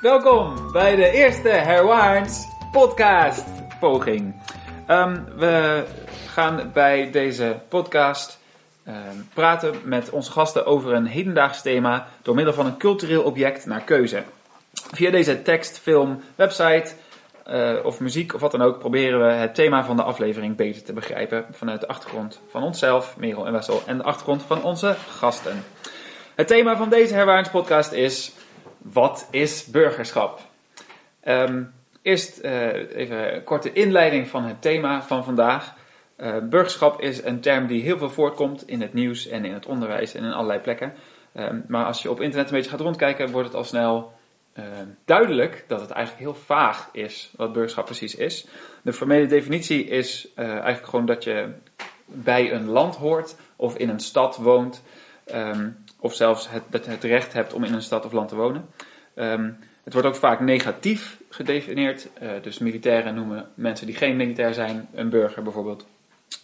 Welkom bij de eerste Herwaarts podcast poging. Ehm, we gaan bij deze podcast ehm, praten met onze gasten over een hedendaags thema door middel van een cultureel object naar keuze. Via deze tekst, film, website eh, of muziek of wat dan ook proberen we het thema van de aflevering beter te begrijpen vanuit de achtergrond van onszelf, Merel en Wessel, en de achtergrond van onze gasten. Het thema van deze Herwaarts podcast is wat is burgerschap? Ehm, eerst eh, even een korte inleiding van het thema van vandaag. Uh, burgerschap is een term die heel veel voorkomt in het nieuws en in het onderwijs en in allerlei plekken. Ehm, maar als je op internet een beetje gaat rondkijken, wordt het al snel uh, duidelijk dat het eigenlijk heel vaag is wat burgerschap precies is. De formele definitie is eigenlijk gewoon dat je bij een land hoort of in een stad woont. Of zelfs het, het recht hebt om in een stad of land te wonen. Um, het wordt ook vaak negatief gedefinieerd. Uh, dus militairen noemen mensen die geen militair zijn een burger bijvoorbeeld.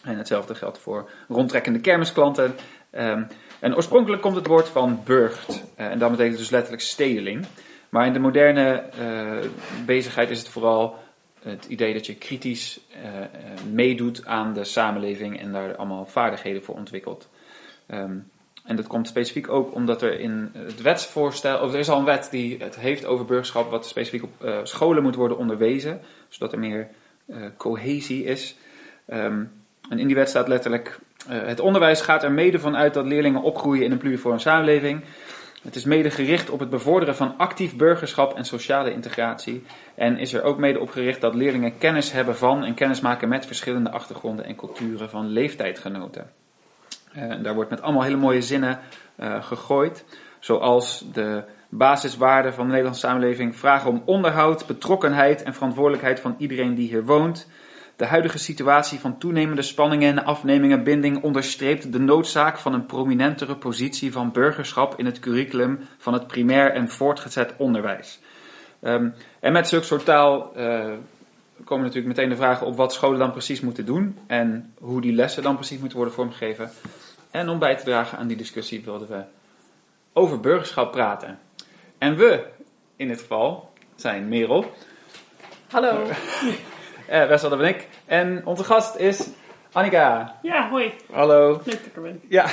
En hetzelfde geldt voor rondtrekkende kermisklanten. Um, en oorspronkelijk komt het woord van burgt. Uh, en dat betekent dus letterlijk stedeling. Maar in de moderne uh, bezigheid is het vooral het idee dat je kritisch meedoet aan de samenleving en daar allemaal vaardigheden voor ontwikkelt. Um, en dat komt specifiek ook omdat er in het wetsvoorstel, of er is al een wet die het heeft over burgerschap, wat specifiek op uh, scholen moet worden onderwezen, zodat er meer uh, cohesie is. Um, en in die wet staat letterlijk: uh, het onderwijs gaat er mede van uit dat leerlingen opgroeien in een pluriforme samenleving. Het is mede gericht op het bevorderen van actief burgerschap en sociale integratie. En is er ook mede op gericht dat leerlingen kennis hebben van en kennis maken met verschillende achtergronden en culturen van leeftijdgenoten. Uh, daar wordt met allemaal hele mooie zinnen uh, gegooid. Zoals de basiswaarden van de Nederlandse samenleving vragen om onderhoud, betrokkenheid en verantwoordelijkheid van iedereen die hier woont. De huidige situatie van toenemende spanningen en afnemingen binding onderstreept de noodzaak van een prominentere positie van burgerschap in het curriculum van het primair en voortgezet onderwijs. Um, en met zulke soort taal uh, komen natuurlijk meteen de vragen op wat scholen dan precies moeten doen en hoe die lessen dan precies moeten worden vormgegeven. En om bij te dragen aan die discussie wilden we over burgerschap praten. En we, in dit geval, zijn Merel. Hallo. uh, Wessel, dat ben ik. En onze gast is Annika. Ja, hoi. Hallo. Leuk dat ik er ben. Ja.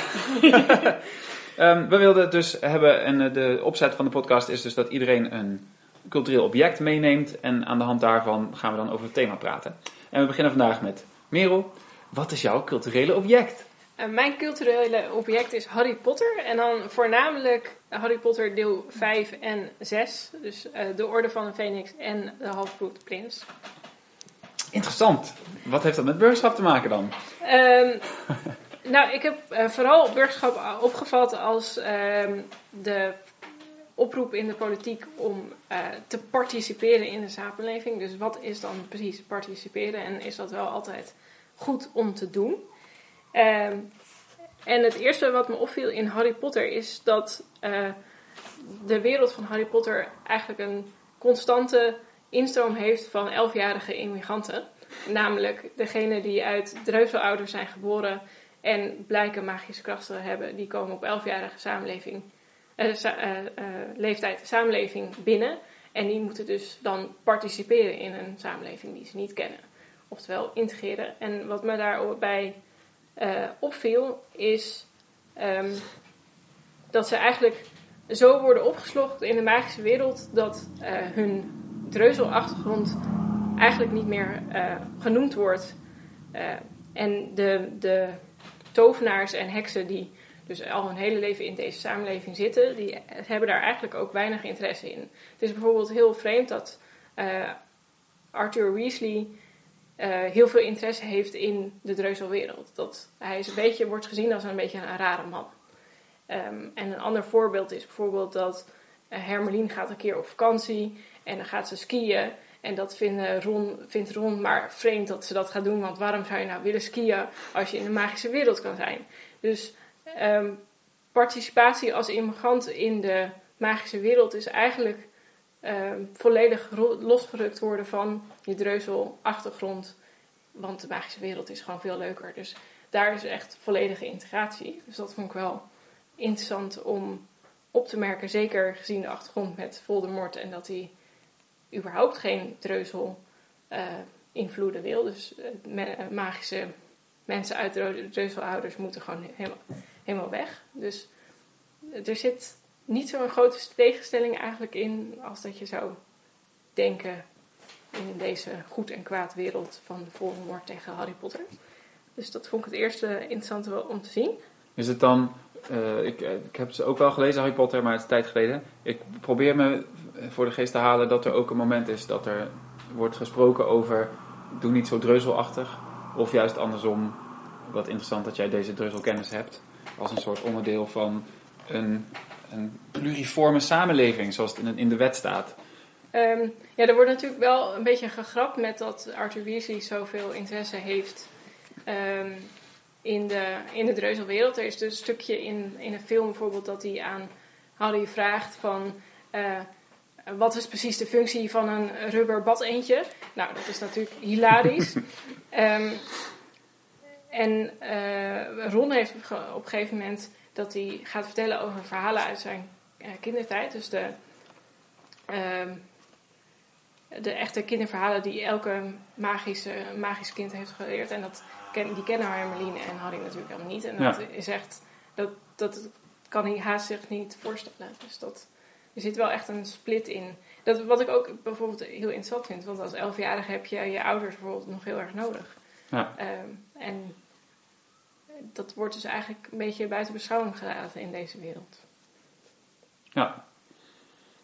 um, we wilden het dus hebben, en de opzet van de podcast is dus dat iedereen een cultureel object meeneemt. En aan de hand daarvan gaan we dan over het thema praten. En we beginnen vandaag met Merel. Wat is jouw culturele object? Uh, mijn culturele object is Harry Potter. En dan voornamelijk Harry Potter deel 5 en 6. Dus uh, de Orde van de Phoenix en de Halfbloed Prins. Interessant. Wat heeft dat met burgerschap te maken dan? Um, nou, ik heb uh, vooral burgerschap opgevat als um, de oproep in de politiek om te participeren in de samenleving. Dus wat is dan precies participeren en is dat wel altijd goed om te doen? Um, en het eerste wat me opviel in Harry Potter is dat uh, de wereld van Harry Potter eigenlijk een constante instroom heeft van elfjarige immigranten. Namelijk degene die uit dreuzelouders zijn geboren en blijken magische krachten hebben, die komen op elfjarige samenleving, sa uh, leeftijd samenleving binnen. En die moeten dus dan participeren in een samenleving die ze niet kennen. Oftewel integreren. En wat me daarbij uh, opviel, is um, dat ze eigenlijk zo worden opgeslokt in de magische wereld dat uh, hun dreuzelachtergrond eigenlijk niet meer uh, genoemd wordt. en de, de tovenaars en heksen die dus al hun hele leven in deze samenleving zitten, die hebben daar eigenlijk ook weinig interesse in. Het is bijvoorbeeld heel vreemd dat Arthur Weasley heel veel interesse heeft in de dreuzelwereld. Dat hij is een beetje, wordt gezien als een beetje een rare man. Um, en een ander voorbeeld is bijvoorbeeld dat uh, Hermelien gaat een keer op vakantie en dan gaat ze skiën. En dat vindt Ron, vindt Ron maar vreemd dat ze dat gaat doen, want waarom zou je nou willen skiën als je in de magische wereld kan zijn? Dus um, participatie als immigrant in de magische wereld is eigenlijk volledig losgerukt worden van je dreuzelachtergrond. Want de magische wereld is gewoon veel leuker. Dus daar is echt volledige integratie. Dus dat vond ik wel interessant om op te merken, zeker gezien de achtergrond met Voldemort en dat hij überhaupt geen dreuzel eh, invloeden wil. Dus uh, magische mensen uit de dreuzelouders moeten gewoon helemaal, helemaal weg. Dus er zit niet zo'n grote tegenstelling eigenlijk in als dat je zou denken in deze goed en kwaad wereld van Voldemort tegen Harry Potter. Dus dat vond ik het eerste interessante om te zien. Is het dan, uh, ik, ik heb ze ook wel gelezen, Harry Potter, maar het is tijd geleden. Ik probeer me voor de geest te halen dat er ook een moment is dat er wordt gesproken over, doe niet zo dreuzelachtig. Of juist andersom, wat interessant dat jij deze dreuzelkennis hebt, als een soort onderdeel van een, een pluriforme samenleving, zoals het in, in de wet staat. Um, ja, er wordt natuurlijk wel een beetje gegrapt met dat Arthur Weasley zoveel interesse heeft um, in, de, in de dreuzelwereld. Er is dus een stukje in, in een film bijvoorbeeld dat hij aan Harry vraagt van... Uh, wat is precies de functie van een rubber badeentje? Nou, dat is natuurlijk hilarisch. um, en uh, Ron heeft op een gegeven moment dat hij gaat vertellen over verhalen uit zijn uh, kindertijd. Dus de, de echte kinderverhalen die elke magische, magisch kind heeft geleerd. En dat, die kennen Hermeline en Harry natuurlijk helemaal niet. En dat is echt, dat, dat kan hij haast zich niet voorstellen. Dus dat, er zit wel echt een split in. Dat, wat ik ook bijvoorbeeld heel interessant vind, want als elfjarige heb je je ouders bijvoorbeeld nog heel erg nodig. Ja. Um, en dat wordt dus eigenlijk een beetje buiten beschouwing gelaten in deze wereld. Ja,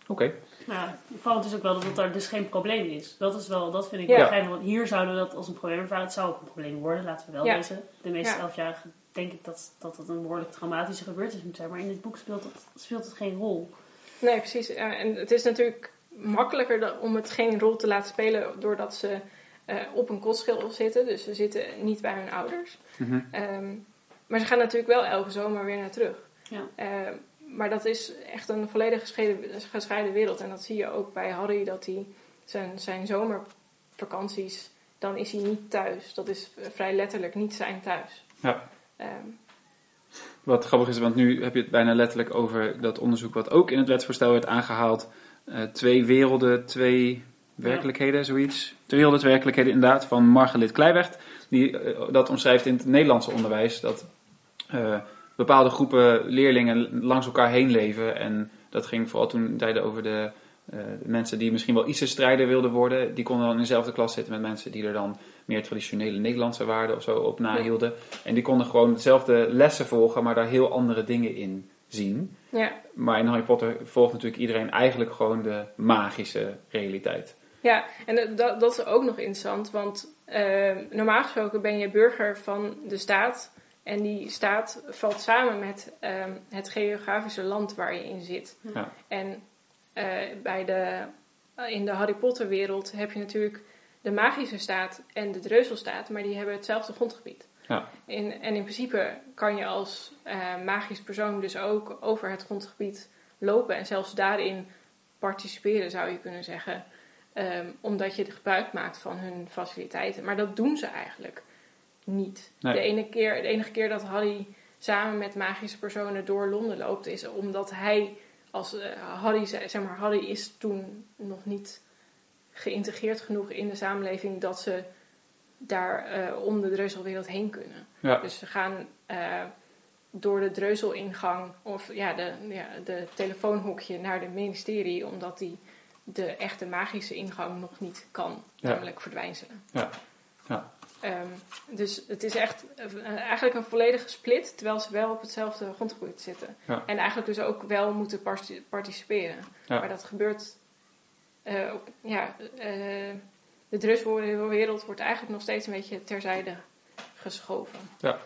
oké. Nou, valt dus ook wel dat het daar dus geen probleem is. Dat is wel, dat vind ik wel fijn. Want hier zouden we dat als een probleem ervaren. Het zou ook een probleem worden, laten we wel ja. wezen. De meeste elfjarigen denk ik dat, dat het een behoorlijk traumatische gebeurtenis moet zijn. Maar in dit boek speelt het, speelt het geen rol. Nee, precies. en het is natuurlijk makkelijker om het geen rol te laten spelen doordat ze uh, op een kostschil zitten. Dus ze zitten niet bij hun ouders. Mm -hmm. maar ze gaan natuurlijk wel elke zomer weer naar terug. Ja. Uh, maar dat is echt een volledig gescheiden, gescheiden wereld. En dat zie je ook bij Harry, dat hij zijn, zijn zomervakanties, dan is hij niet thuis. Dat is vrij letterlijk niet zijn thuis. Ja. Um, wat grappig is, want nu heb je het bijna letterlijk over dat onderzoek wat ook in het wetsvoorstel werd aangehaald. Uh, twee werelden, twee werkelijkheden, zoiets. Twee werelden, twee werkelijkheden inderdaad, van Margalit Kleiweg. Die uh, dat omschrijft in het Nederlandse onderwijs. Dat uh, bepaalde groepen leerlingen langs elkaar heen leven. En dat ging vooral toen tijden over de, uh, de mensen die misschien wel ISIS-strijder wilden worden. Die konden dan in dezelfde klas zitten met mensen die er dan meer traditionele Nederlandse waarden of zo op nahielden. En die konden gewoon dezelfde lessen volgen, maar daar heel andere dingen in zien. Ja. Maar in Harry Potter volgt natuurlijk iedereen eigenlijk gewoon de magische realiteit. Ja, en dat, dat is ook nog interessant, want uh, normaal gesproken ben je burger van de staat en die staat valt samen met ehm, het geografische land waar je in zit. Ja. En uh, bij de, in de Harry Potter wereld heb je natuurlijk de magische staat en de dreuzelstaat, maar die hebben hetzelfde grondgebied. Ja. In, en in principe kan je als uh, magisch persoon dus ook over het grondgebied lopen en zelfs daarin participeren, zou je kunnen zeggen. Um, omdat je gebruik maakt van hun faciliteiten. Maar dat doen ze eigenlijk niet. De, ene keer, de enige keer dat Harry samen met magische personen door Londen loopt, is omdat hij als uh, Harry, zeg maar, Harry is toen nog niet geïntegreerd genoeg in de samenleving dat ze daar uh, om de dreuzelwereld heen kunnen. Dus ze gaan uh, door de dreuzelingang of ja, de, ja, de telefoonhokje naar de ministerie, omdat die de echte magische ingang nog niet kan, namelijk verdwijnen. Ja. ja. Um, dus het is echt uh, eigenlijk een volledige split, terwijl ze wel op hetzelfde grondgebied zitten. Ja. En eigenlijk dus ook wel moeten participeren. Maar dat gebeurt, uh, op, ja, uh, de druswereld wordt eigenlijk nog steeds een beetje terzijde geschoven. Ja.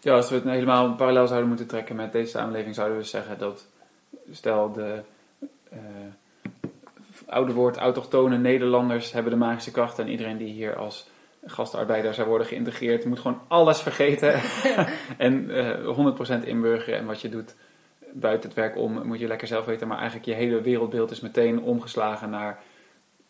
ja, als we het helemaal een parallel zouden moeten trekken met deze samenleving, zouden we zeggen dat, stel de oude woord autochtone Nederlanders hebben de magische kracht en iedereen die hier als gastarbeider zou worden geïntegreerd. Moet gewoon alles vergeten en uh, eh, 100% inburgeren. En wat je doet buiten het werk om, moet je lekker zelf weten. Maar eigenlijk je hele wereldbeeld is meteen omgeslagen naar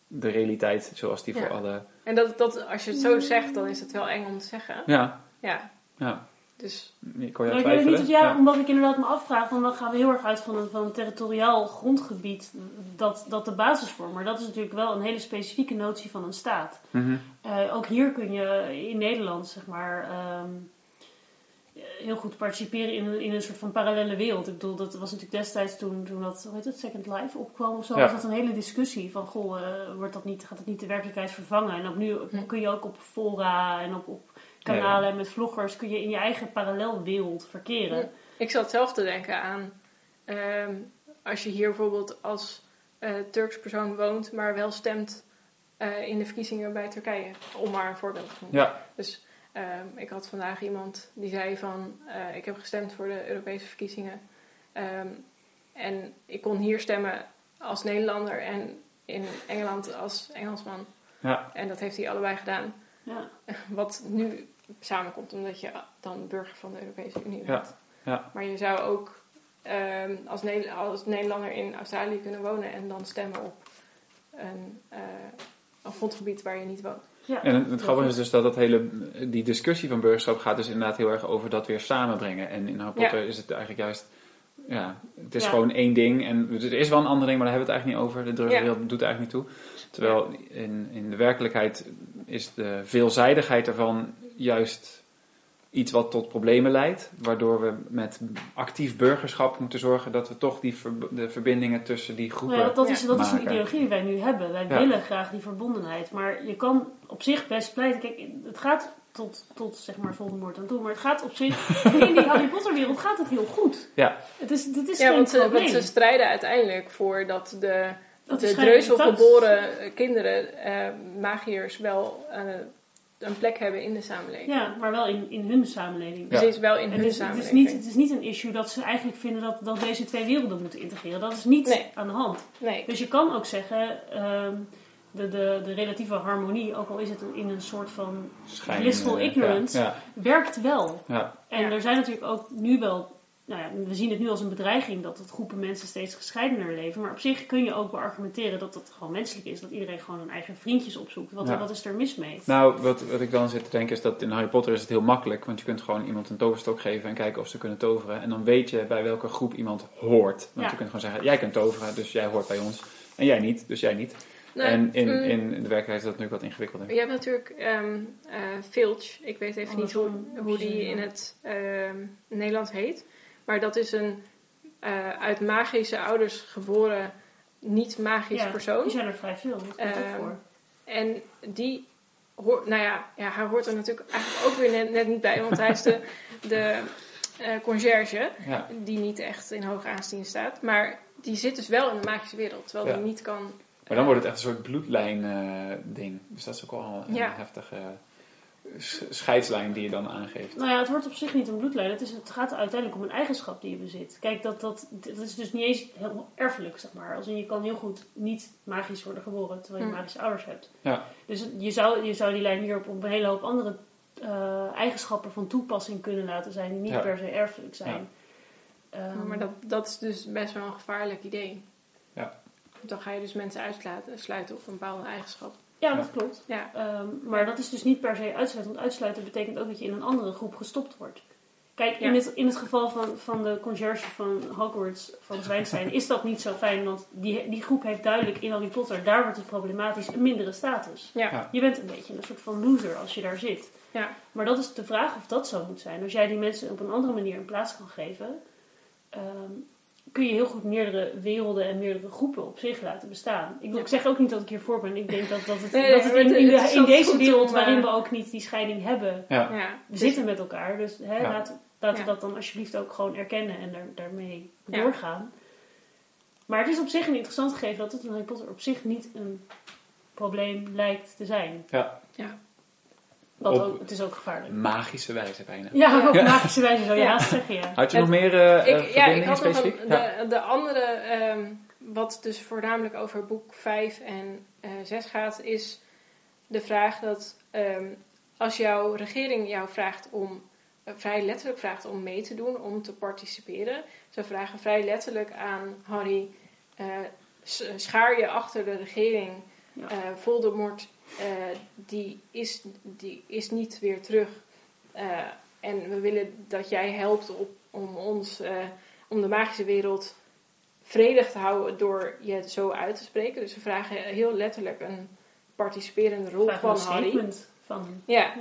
de realiteit zoals die voor alle... En dat, dat, als je het zo zegt, dan is het wel eng om te zeggen. Ja. Ja. ja. Dus, ik hoor je Nou, ik weet niet of ja, omdat ik inderdaad me afvraag, want dan gaan we heel erg uit van een, van een territoriaal grondgebied dat, dat de basis vormt. Maar dat is natuurlijk wel een hele specifieke notie van een staat. Mhm. Eh, ook hier kun je in Nederland, zeg maar, ehm, heel goed participeren in een, in een soort van parallele wereld. Ik bedoel, dat was natuurlijk destijds toen, toen dat, hoe heet het, Second Life opkwam of zo, Ja. was dat een hele discussie van, goh, eh, wordt dat niet, gaat het niet de werkelijkheid vervangen? En ook nu Hm. kun je ook op fora en op, op kanalen en met vloggers kun je in je eigen parallelwereld verkeren. Hm. ik zat zelf te denken aan ehm, als je hier bijvoorbeeld als eh, Turks persoon woont, maar wel stemt eh, in de verkiezingen bij Turkije, om maar een voorbeeld te noemen. Ja, Dus ehm, ik had vandaag iemand die zei van, eh, ik heb gestemd voor de Europese verkiezingen. Ehm, en ik kon hier stemmen als Nederlander en in Engeland als Engelsman. ja, En dat heeft hij allebei gedaan. Ja. Wat nu samenkomt, omdat je dan burger van de Europese Unie bent. ja. Maar je zou ook ehm, als, Ne- als Nederlander in Australië kunnen wonen en dan stemmen op een, eh, een grondgebied waar je niet woont. Ja. En het, het grappige is dus dat, dat hele, die discussie van burgerschap gaat dus inderdaad heel erg over dat weer samenbrengen. En in Harry Ja. Potter is het eigenlijk juist, ja, het is Ja. gewoon één ding. En er is wel een ander ding, maar daar hebben we het eigenlijk niet over. De drugswereld doet er eigenlijk niet toe. Terwijl in, in de werkelijkheid is de veelzijdigheid ervan juist iets wat tot problemen leidt. Waardoor we met actief burgerschap moeten zorgen dat we toch die ver- de verbindingen tussen die groepen... Nou ja, dat, is, dat is een ideologie die wij nu hebben. Wij Ja. willen graag die verbondenheid. Maar je kan op zich best pleiten. Kijk, het gaat tot, tot zeg maar Voldemort aan toe. Maar het gaat op zich... in die Harry Potter wereld gaat het heel goed. Ja, Het is, dit is Ja, geen want ze, probleem. want ze strijden uiteindelijk voor dat de, Dat de is geen dreuzel irritant. geboren kinderen, eh, magiërs, wel eh, een plek hebben in de samenleving. Ja, maar wel in, in hun samenleving. Ja. Precies, wel in Het hun is, het, is samenleving. niet, het is niet een issue dat ze eigenlijk vinden dat, dat deze twee werelden moeten integreren. Dat is niet Nee. aan de hand. Nee, Dus je kan ook zeggen, ehm, de, de, de relatieve harmonie, ook al is het in een soort van blissful eh, ignorance, Ja, werkt wel. ja, En Ja. er zijn natuurlijk ook nu wel, nou ja, we zien het nu als een bedreiging dat het groepen mensen steeds gescheidener leven. Maar op zich kun je ook beargumenteren dat het gewoon menselijk is, dat iedereen gewoon hun eigen vriendjes opzoekt. Wat, Ja. wat is er mis mee? Nou, wat, wat ik dan zit te denken is dat in Harry Potter is het heel makkelijk. Want je kunt gewoon iemand een toverstok geven en kijken of ze kunnen toveren. En dan weet je bij welke groep iemand hoort. Want Ja. je kunt gewoon zeggen, jij kunt toveren, dus jij hoort bij ons. En jij niet, dus jij niet. Nou, en in, mm, in de werkelijkheid is dat natuurlijk wat ingewikkelder. Je hebt natuurlijk ehm eh, Filch. Ik weet even niet hoe, hoe die in het ehm, Nederlands heet. Maar dat is een eh, uit magische ouders geboren, niet magisch Ja, persoon. Die zijn er vrij veel, dat komt ook Ehm, voor. En die hoort, nou ja, ja, hij hoort er natuurlijk eigenlijk ook weer net, net niet bij, want hij is de, de eh, conciërge, Ja, die niet echt in hoog aanzien staat. Maar die zit dus wel in de magische wereld, terwijl Ja. hij niet kan. maar dan wordt het echt een soort bloedlijn eh, ding. Dus dat is ook wel een Ja. heftige scheidslijn die je dan aangeeft. Nou ja, het wordt op zich niet een bloedlijn. Het, is, het gaat uiteindelijk om een eigenschap die je bezit. Kijk, dat, dat, dat is dus niet eens helemaal erfelijk, zeg maar. Als in, je kan heel goed niet magisch worden geboren, terwijl je Hm. magische ouders hebt. Ja. Dus je zou, je zou die lijn hierop op een hele hoop andere eh, eigenschappen van toepassing kunnen laten zijn, die niet Ja. per se erfelijk zijn. Ehm, maar dat, dat is dus best wel een gevaarlijk idee. Ja. Dan ga je dus mensen uitsluiten sluiten op een bepaalde eigenschap. Ja, dat klopt. Ja, Ehm, maar dat is dus niet per se uitsluiten. Want uitsluiten betekent ook dat je in een andere groep gestopt wordt. Kijk, in, het, in het geval van, van de conciërge van Hogwarts, van Zwijnstein, is dat niet zo fijn. Want die, die groep heeft duidelijk in Harry Potter, daar wordt het problematisch, een mindere status. ja, Ja. Je bent een beetje een soort van loser als je daar zit. ja. Maar dat is de vraag of dat zo moet zijn. Als jij die mensen op een andere manier een plaats kan geven, ehm, kun je heel goed meerdere werelden en meerdere groepen op zich laten bestaan. Ik, bedoel, ik zeg ook niet dat ik hiervoor ben. Ik denk dat, dat het, Nee, dat het in, het- in, de- het is in wel deze wereld om, waarin eh, we ook niet die scheiding hebben, Ja, ja. we zitten met elkaar. Dus hè, Ja. laten, laten Ja. we dat dan alsjeblieft ook gewoon erkennen en daar, daarmee Ja. doorgaan. Maar het is op zich een interessant gegeven dat het in Harry Potter op zich niet een probleem lijkt te zijn. ja. Wat ook, het is ook gevaarlijk. magische wijze bijna. Ja, op Ja. magische wijze zou je Ja. haast zeggen, ja. Had je Het- nog meer eh, eh, ik, ja, ik verbindingen had nog specifiek? een, Ja. de, de andere, ehm, wat dus voornamelijk over boek 5 en eh 6 gaat, is de vraag dat ehm, als jouw regering jou vraagt om, eh, vrij letterlijk vraagt om mee te doen, om te participeren. Ze vragen vrij letterlijk aan Harry, eh, schaar je achter de regering. Ja. Eh, Voldemort, eh, die, is, die is niet weer terug. Eh, en we willen dat jij helpt op, om ons, uh, om de magische wereld vredig te houden door je het zo uit te spreken. Dus we vragen heel letterlijk een participerende rol van Harry. Van, ja.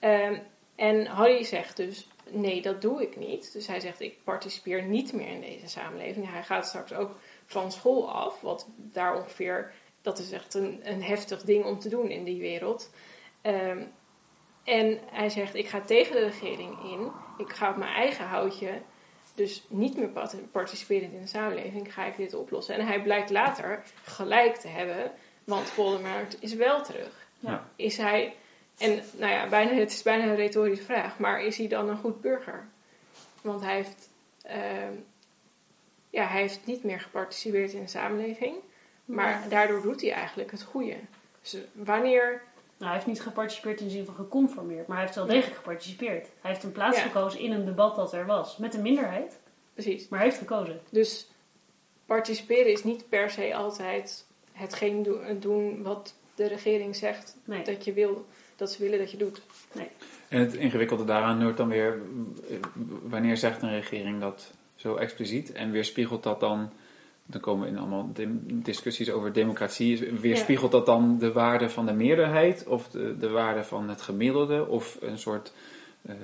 ja. Um, en Harry zegt dus, nee, dat doe ik niet. Dus hij zegt, ik participeer niet meer in deze samenleving. Hij gaat straks ook van school af, wat daar ongeveer, dat is echt een, een heftig ding om te doen in die wereld. Um, en hij zegt, ik ga tegen de regering in. Ik ga op mijn eigen houtje, dus niet meer participeren in de samenleving, ga ik dit oplossen. En hij blijkt later gelijk te hebben, want Voldemort is wel terug. Ja. Is hij, en nou ja, bijna, het is bijna een retorische vraag, maar is hij dan een goed burger? Want hij heeft, uh, ja, hij heeft niet meer geparticipeerd in de samenleving, maar daardoor doet hij eigenlijk het goede. Dus wanneer nou, hij heeft niet geparticipeerd in de zin van geconformeerd, maar hij heeft wel degelijk geparticipeerd. Hij heeft een plaats gekozen in een debat dat er was. Met een minderheid. Precies. Maar hij heeft gekozen. Dus participeren is niet per se altijd hetgeen doen wat de regering zegt dat je wil, dat ze willen dat je doet. Nee. En het ingewikkelde daaraan wordt dan weer, wanneer zegt een regering dat zo expliciet en weerspiegelt dat dan dan komen we in allemaal discussies over democratie. Weerspiegelt dat dan de waarde van de meerderheid of de, de waarde van het gemiddelde? Of een soort uh,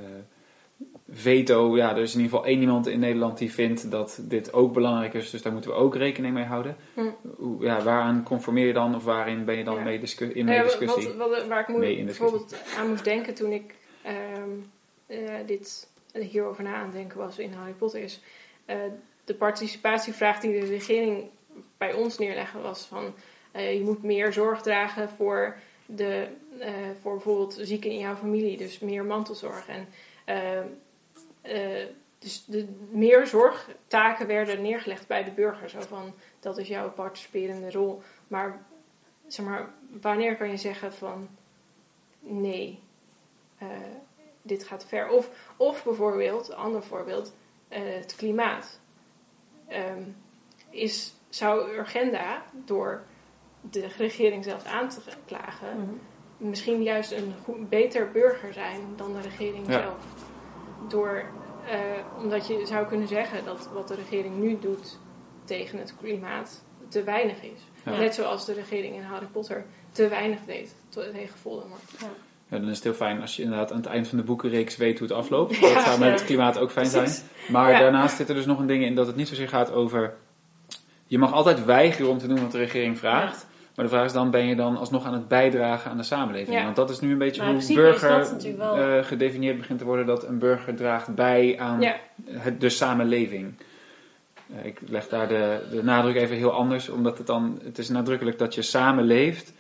veto? Ja, er is in ieder geval één iemand in Nederland die vindt dat dit ook belangrijk is, dus daar moeten we ook rekening mee houden. Hm. Ja, waaraan conformeer je dan of waarin ben je dan mee discu in mee discussie? Wat, wat, waar ik bijvoorbeeld aan moest denken toen ik um, uh, dit hierover na aan denken was in Harry Potter is. De participatievraag die de regering bij ons neerlegde was van uh, je moet meer zorg dragen voor, de, uh, voor bijvoorbeeld zieken in jouw familie, dus meer mantelzorg. En, uh, dus de, meer zorgtaken werden neergelegd bij de burger. Zo van, dat is jouw participerende rol. Maar, zeg maar wanneer kan je zeggen van nee, dit gaat ver. Of, of bijvoorbeeld, ander voorbeeld, het klimaat. Um, is, zou Urgenda door de regering zelf aan te klagen, mhm. misschien juist een goed, beter burger zijn dan de regering zelf. Door, uh, omdat je zou kunnen zeggen dat wat de regering nu doet tegen het klimaat te weinig is. Net zoals de regering in Harry Potter te weinig deed tegen Voldemort. Ja. Ja, dan is het heel fijn als je inderdaad aan het eind van de boekenreeks weet hoe het afloopt. Dat zou met het klimaat ook fijn zijn. Maar daarnaast zit er dus nog een ding in dat het niet zozeer gaat over... Je mag altijd weigeren om te doen wat de regering vraagt. Maar de vraag is dan, ben je dan alsnog aan het bijdragen aan de samenleving? Want dat is nu een beetje nou, hoe burger uh, gedefinieerd begint te worden. Dat een burger draagt bij aan het, de samenleving. Uh, ik leg daar de, de nadruk even heel anders. Omdat het dan, het is nadrukkelijk dat je samenleeft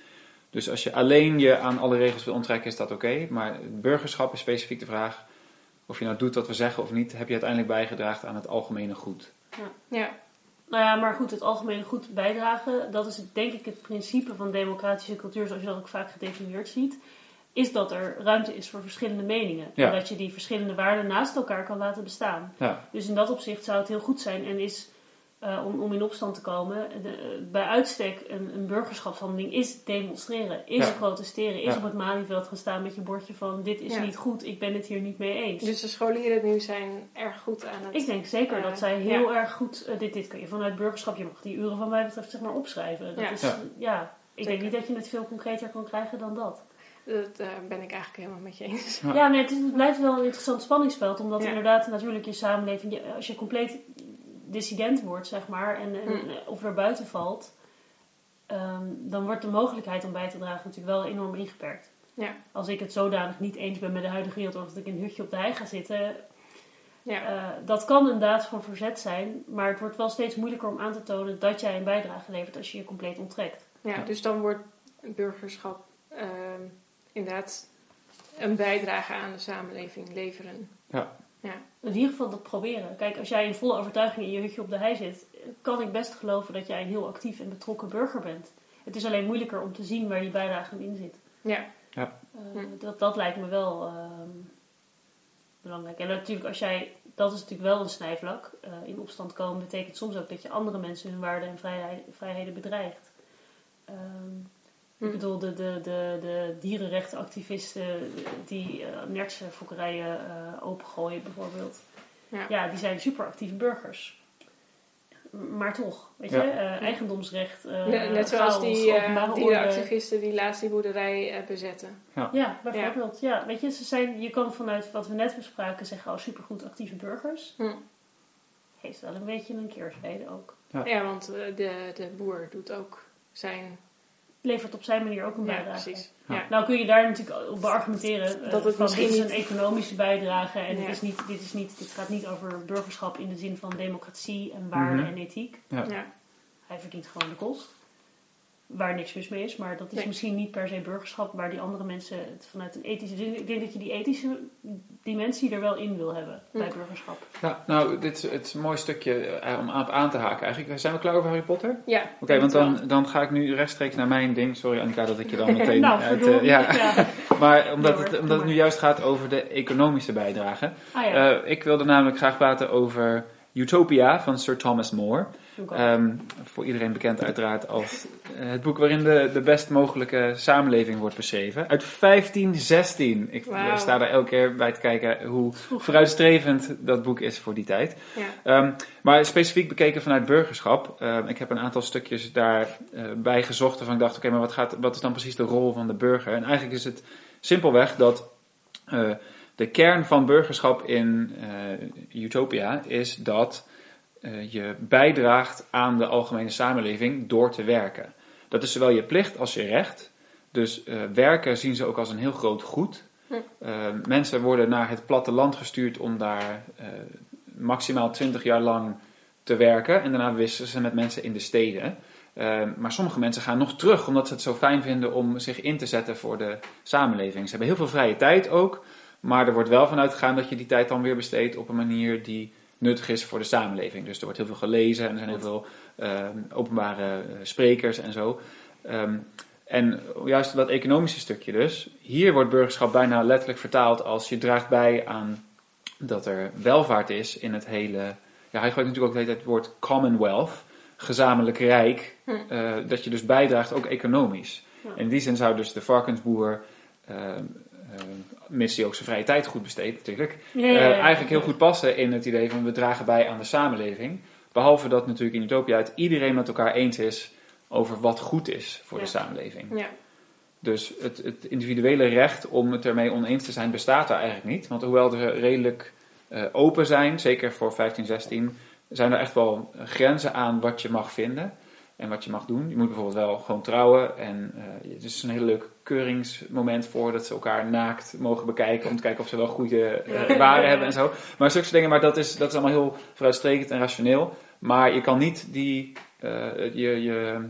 dus als je alleen je aan alle regels wil onttrekken, is dat oké. Maar burgerschap is specifiek de vraag of je nou doet wat we zeggen of niet, heb je uiteindelijk bijgedragen aan het algemene goed. Ja. ja. Nou ja, maar goed, het algemene goed bijdragen, dat is denk ik het principe van democratische cultuur, zoals je dat ook vaak gedefinieerd ziet, is dat er ruimte is voor verschillende meningen. En dat je die verschillende waarden naast elkaar kan laten bestaan. Ja. Dus in dat opzicht zou het heel goed zijn en is uh, om, om in opstand te komen. De, bij uitstek een, een burgerschapshandeling is demonstreren, is protesteren, is op het Malieveld gaan staan met je bordje van dit is niet goed, ik ben het hier niet mee eens. Dus de scholieren nu zijn erg goed aan het... Ik denk zeker uh, dat zij heel erg goed, uh, dit, dit kun je vanuit burgerschap, je mag die uren van mij betreft zeg maar opschrijven. Dat is, ja. ik denk niet dat je het veel concreter kan krijgen dan dat. Dat ben ik eigenlijk helemaal met je eens. Ja, nee, het, is, het, blijft wel een interessant spanningsveld. Omdat inderdaad natuurlijk je samenleving... als je compleet dissident wordt, zeg maar, en, en mm. of er buiten valt, ehm, dan wordt de mogelijkheid om bij te dragen natuurlijk wel enorm ingeperkt. Ja. Als ik het zodanig niet eens ben met de huidige wereld, of dat ik in een hutje op de hei ga zitten, ja. Uh, dat kan een daad van verzet zijn, maar het wordt wel steeds moeilijker om aan te tonen dat jij een bijdrage levert als je je compleet onttrekt. Ja, dus dan wordt burgerschap uh, inderdaad een bijdrage aan de samenleving leveren. Ja. Ja. In ieder geval dat proberen. Kijk, als jij in volle overtuiging in je hutje op de hei zit, kan ik best geloven dat jij een heel actief en betrokken burger bent. Het is alleen moeilijker om te zien waar die bijdrage in zit. Ja. ja. Uh, dat, dat lijkt me wel uh, belangrijk. En natuurlijk, als jij, dat is natuurlijk wel een snijvlak. Uh, in opstand komen betekent soms ook dat je andere mensen hun waarden en vrijheid, vrijheden bedreigt. Ehm, Ik hm. bedoel, de, de, de, de dierenrechtenactivisten die uh, nertse fokkerijen uh, opengooien bijvoorbeeld. Ja. ja, die zijn super actieve burgers maar toch, weet je, uh, eigendomsrecht. Uh, net zoals die, uh, die activisten die laatst die boerderij bezetten. Ja, ja bijvoorbeeld. Ja. weet je, ze zijn, je kan vanuit wat we net bespraken zeggen, als supergoed actieve burgers. Hm. Heeft wel een beetje een keerzijde ook. Ja, ja want de, de boer doet ook zijn levert op zijn manier ook een bijdrage. Ja. Nou kun je daar natuurlijk op beargumenteren uh, dat het misschien dit is een economische bijdrage en ja. is niet, dit, is niet, dit gaat niet over burgerschap in de zin van democratie en waarde mhm. en ethiek. Hij verdient gewoon de kost waar niks mis mee is, maar dat is misschien niet per se burgerschap waar die andere mensen het vanuit een ethische. Ik denk dat je die ethische dimensie er wel in wil hebben bij burgerschap. Ja, nou, dit is het een mooi stukje eh, om aan te haken eigenlijk. Zijn we klaar over Harry Potter? Ja. Oké, want dan, dan ga ik nu rechtstreeks naar mijn ding. Sorry Annika dat ik je dan meteen nou, uit... Uh, ja. ja. maar omdat, het, omdat het nu juist gaat over de economische bijdrage. Ah, ja. uh, ik wilde namelijk graag praten over Utopia van Sir Thomas More. Um, voor iedereen bekend uiteraard als uh, het boek waarin de, de best mogelijke samenleving wordt beschreven. Uit 1516. Ik wow. sta daar elke keer bij te kijken hoe vooruitstrevend dat boek is voor die tijd. Ja. Um, maar specifiek bekeken vanuit burgerschap. Um, ik heb een aantal stukjes daarbij uh, gezocht waarvan ik dacht, oké, okay, maar wat, gaat, wat is dan precies de rol van de burger? En eigenlijk is het simpelweg dat... Uh, de kern van burgerschap in uh, Utopia is dat uh, je bijdraagt aan de algemene samenleving door te werken. Dat is zowel je plicht als je recht. Dus uh, werken zien ze ook als een heel groot goed. Hm. mensen worden naar het platteland gestuurd om daar maximaal 20 jaar lang te werken. En daarna wisselen ze met mensen in de steden. maar sommige mensen gaan nog terug omdat ze het zo fijn vinden om zich in te zetten voor de samenleving. Ze hebben heel veel vrije tijd ook. Maar er wordt wel vanuit gegaan dat je die tijd dan weer besteedt op een manier die nuttig is voor de samenleving. Dus er wordt heel veel gelezen en er zijn heel veel ehm, openbare eh, sprekers en zo. Ehm, en juist dat economische stukje dus. Hier wordt burgerschap bijna letterlijk vertaald als je draagt bij aan dat er welvaart is in het hele. Ja, hij gebruikt natuurlijk ook het woord commonwealth, gezamenlijk rijk. Hm. Eh, dat je dus bijdraagt ook economisch. In die zin zou dus de varkensboer. Ehm, uh, mits hij ook zijn vrije tijd goed besteedt natuurlijk, uh, eigenlijk heel goed passen in het idee van we dragen bij aan de samenleving. Behalve dat natuurlijk in Utopia het iedereen met elkaar eens is over wat goed is voor de samenleving. Dus het, het, individuele recht om het ermee oneens te zijn bestaat daar eigenlijk niet. Want hoewel ze redelijk uh, open zijn, zeker voor 15, 16, zijn er echt wel grenzen aan wat je mag vinden en wat je mag doen. Je moet bijvoorbeeld wel gewoon trouwen. En uh, het is een heel leuk keuringsmoment voor dat ze elkaar naakt mogen bekijken. Om te kijken of ze wel goede uh, waren hebben en zo. Maar zulke dingen, maar dat is, dat is allemaal heel vooruitstrevend en rationeel. Maar je kan niet die, uh, je, je,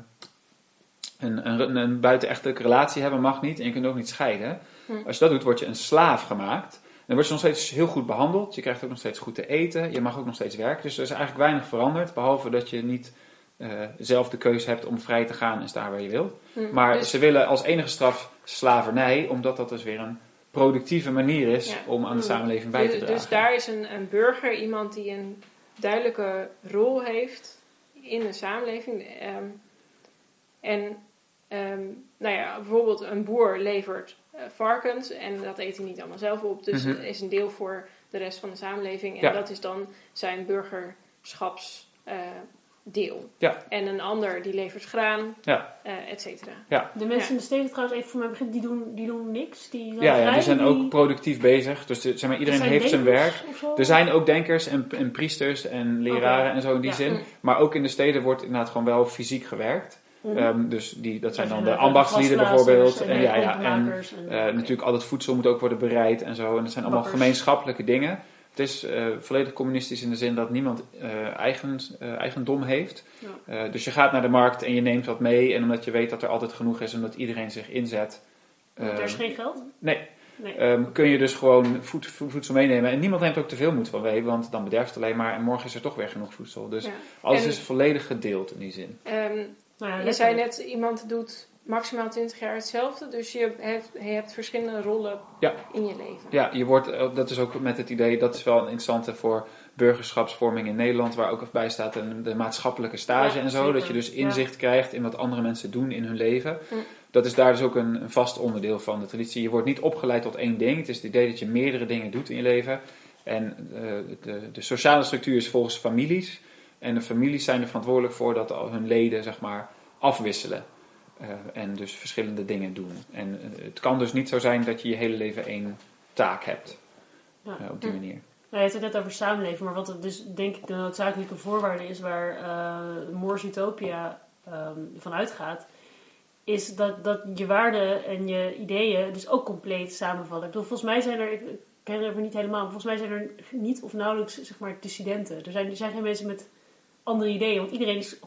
een, een, een buitenechtelijke relatie hebben, mag niet. En je kunt ook niet scheiden. Hm. Als je dat doet, word je een slaaf gemaakt. Dan word je nog steeds heel goed behandeld. Je krijgt ook nog steeds goed te eten. Je mag ook nog steeds werken. Dus er is eigenlijk weinig veranderd. Behalve dat je niet uh, zelf de keuze hebt om vrij te gaan en staan waar je wilt. Hm, maar dus- ze willen als enige straf slavernij, omdat dat dus weer een productieve manier is om aan de hm. samenleving bij te dus- dragen. Dus daar is een, een burger iemand die een duidelijke rol heeft in de samenleving. Um, en um, nou ja, bijvoorbeeld een boer levert uh, varkens en dat eet hij niet allemaal zelf op. Dus mm is een deel voor de rest van de samenleving. En dat is dan zijn burgerschaps. Uh, deel. Ja. En een ander die levert graan, ja. Uh, et cetera. Ja. De mensen in de steden trouwens, even voor mijn begrip, die doen, die doen niks. Die ja, ja, die zijn ook productief bezig. Dus zeg maar, iedereen heeft zijn werk. Er zijn ook denkers en, en priesters en leraren en zo in die zin. Mm. Maar ook in de steden wordt inderdaad gewoon wel fysiek gewerkt. Mm. Um, dus die, dat zijn dan de ambachtslieden bijvoorbeeld. En, ja, ja, en, en uh, natuurlijk al het voedsel moet ook worden bereid en zo. En dat zijn allemaal gemeenschappelijke dingen. Het is uh, volledig communistisch in de zin dat niemand uh, eigen, uh, eigendom heeft. Ja. dus je gaat naar de markt en je neemt wat mee. En omdat je weet dat er altijd genoeg is, omdat iedereen zich inzet. er is geen geld? Nee. nee. Um, kun je dus gewoon voed, voedsel meenemen. En niemand neemt ook te veel moed van mee, want dan bederft het alleen maar. En morgen is er toch weer genoeg voedsel. Dus ja. alles is volledig gedeeld in die zin. Um, nou ja, je zei net, iemand doet maximaal 20 jaar hetzelfde. Dus je hebt, je hebt verschillende rollen in je leven. Ja, je wordt, eh, dat is ook met het idee, dat is wel een interessante voor burgerschapsvorming in Nederland, waar ook bij staat de maatschappelijke stage en zo. Dat je dus inzicht krijgt in wat andere mensen doen in hun leven. dat is daar dus ook een, een, vast onderdeel van de traditie. Je wordt niet opgeleid tot één ding. Het is het idee dat je meerdere dingen doet in je leven. En uh, de, de, sociale structuur is volgens families. En de families zijn er verantwoordelijk voor dat hun leden zeg maar, afwisselen. Uh, en dus verschillende dingen doen. En uh, het kan dus niet zo zijn dat je je hele leven één taak hebt. Ja. op die manier. Nou, je hebt het net over samenleven, maar wat het dus denk ik de noodzakelijke voorwaarde is waar Moors Utopia um, van uitgaat, is dat, dat je waarden en je ideeën dus ook compleet samenvallen. Ik bedoel, volgens mij zijn er, ik ken het niet helemaal, maar volgens mij zijn er niet of nauwelijks zeg maar dissidenten. Er zijn, er zijn geen mensen met andere ideeën, want iedereen is 100%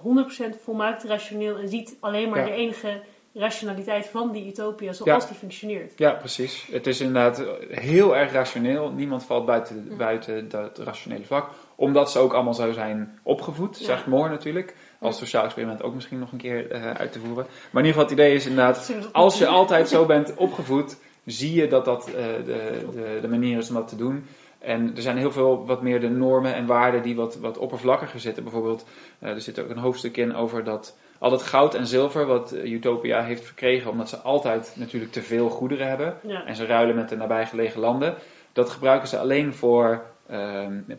volmaakt rationeel en ziet alleen maar de enige rationaliteit van die utopia zoals die functioneert. Ja, precies. Het is inderdaad heel erg rationeel. Niemand valt buiten, buiten dat rationele vlak. Omdat ze ook allemaal zo zijn opgevoed, zegt Moore natuurlijk. Als sociaal experiment ook misschien nog een keer uh, uit te voeren. Maar in ieder geval het idee is inderdaad, als je altijd zo bent opgevoed, zie je dat dat uh, de, de, de manier is om dat te doen. En er zijn heel veel wat meer de normen en waarden die wat, wat oppervlakkiger zitten. Bijvoorbeeld, uh, er zit ook een hoofdstuk in over dat al het goud en zilver wat eh, Utopia heeft verkregen, omdat ze altijd natuurlijk te veel goederen hebben. En ze ruilen met de nabijgelegen landen. Dat gebruiken ze alleen voor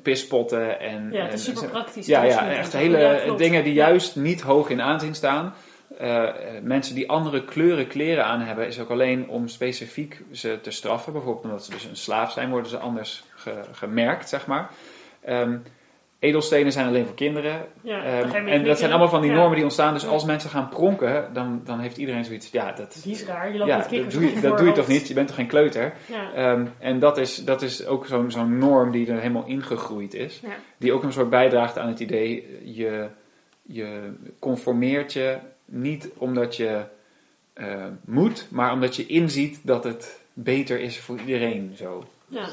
pispotten en... Ja, het is super praktisch. Ja, ja echt hele dingen die juist niet hoog in aanzien staan. Uh, mensen die andere kleuren kleren aan hebben, is ook alleen om specifiek ze te straffen. Bijvoorbeeld omdat ze dus een slaaf zijn, worden ze anders gemerkt, zeg maar. Um, Edelstenen zijn alleen voor kinderen. Ja, um, en dat zijn allemaal van die normen die ontstaan. Dus als mensen gaan pronken, dan, dan heeft iedereen zoiets. Ja, dat, die is raar. Je loopt ja, met dat doe, je, dat doe je toch niet? Je bent toch geen kleuter? Um, en dat is, dat is ook zo'n zo'n norm die er helemaal ingegroeid is. Die ook een soort bijdraagt aan het idee. Je, je conformeert je niet omdat je uh, moet, maar omdat je inziet dat het beter is voor iedereen. Zo. Ja.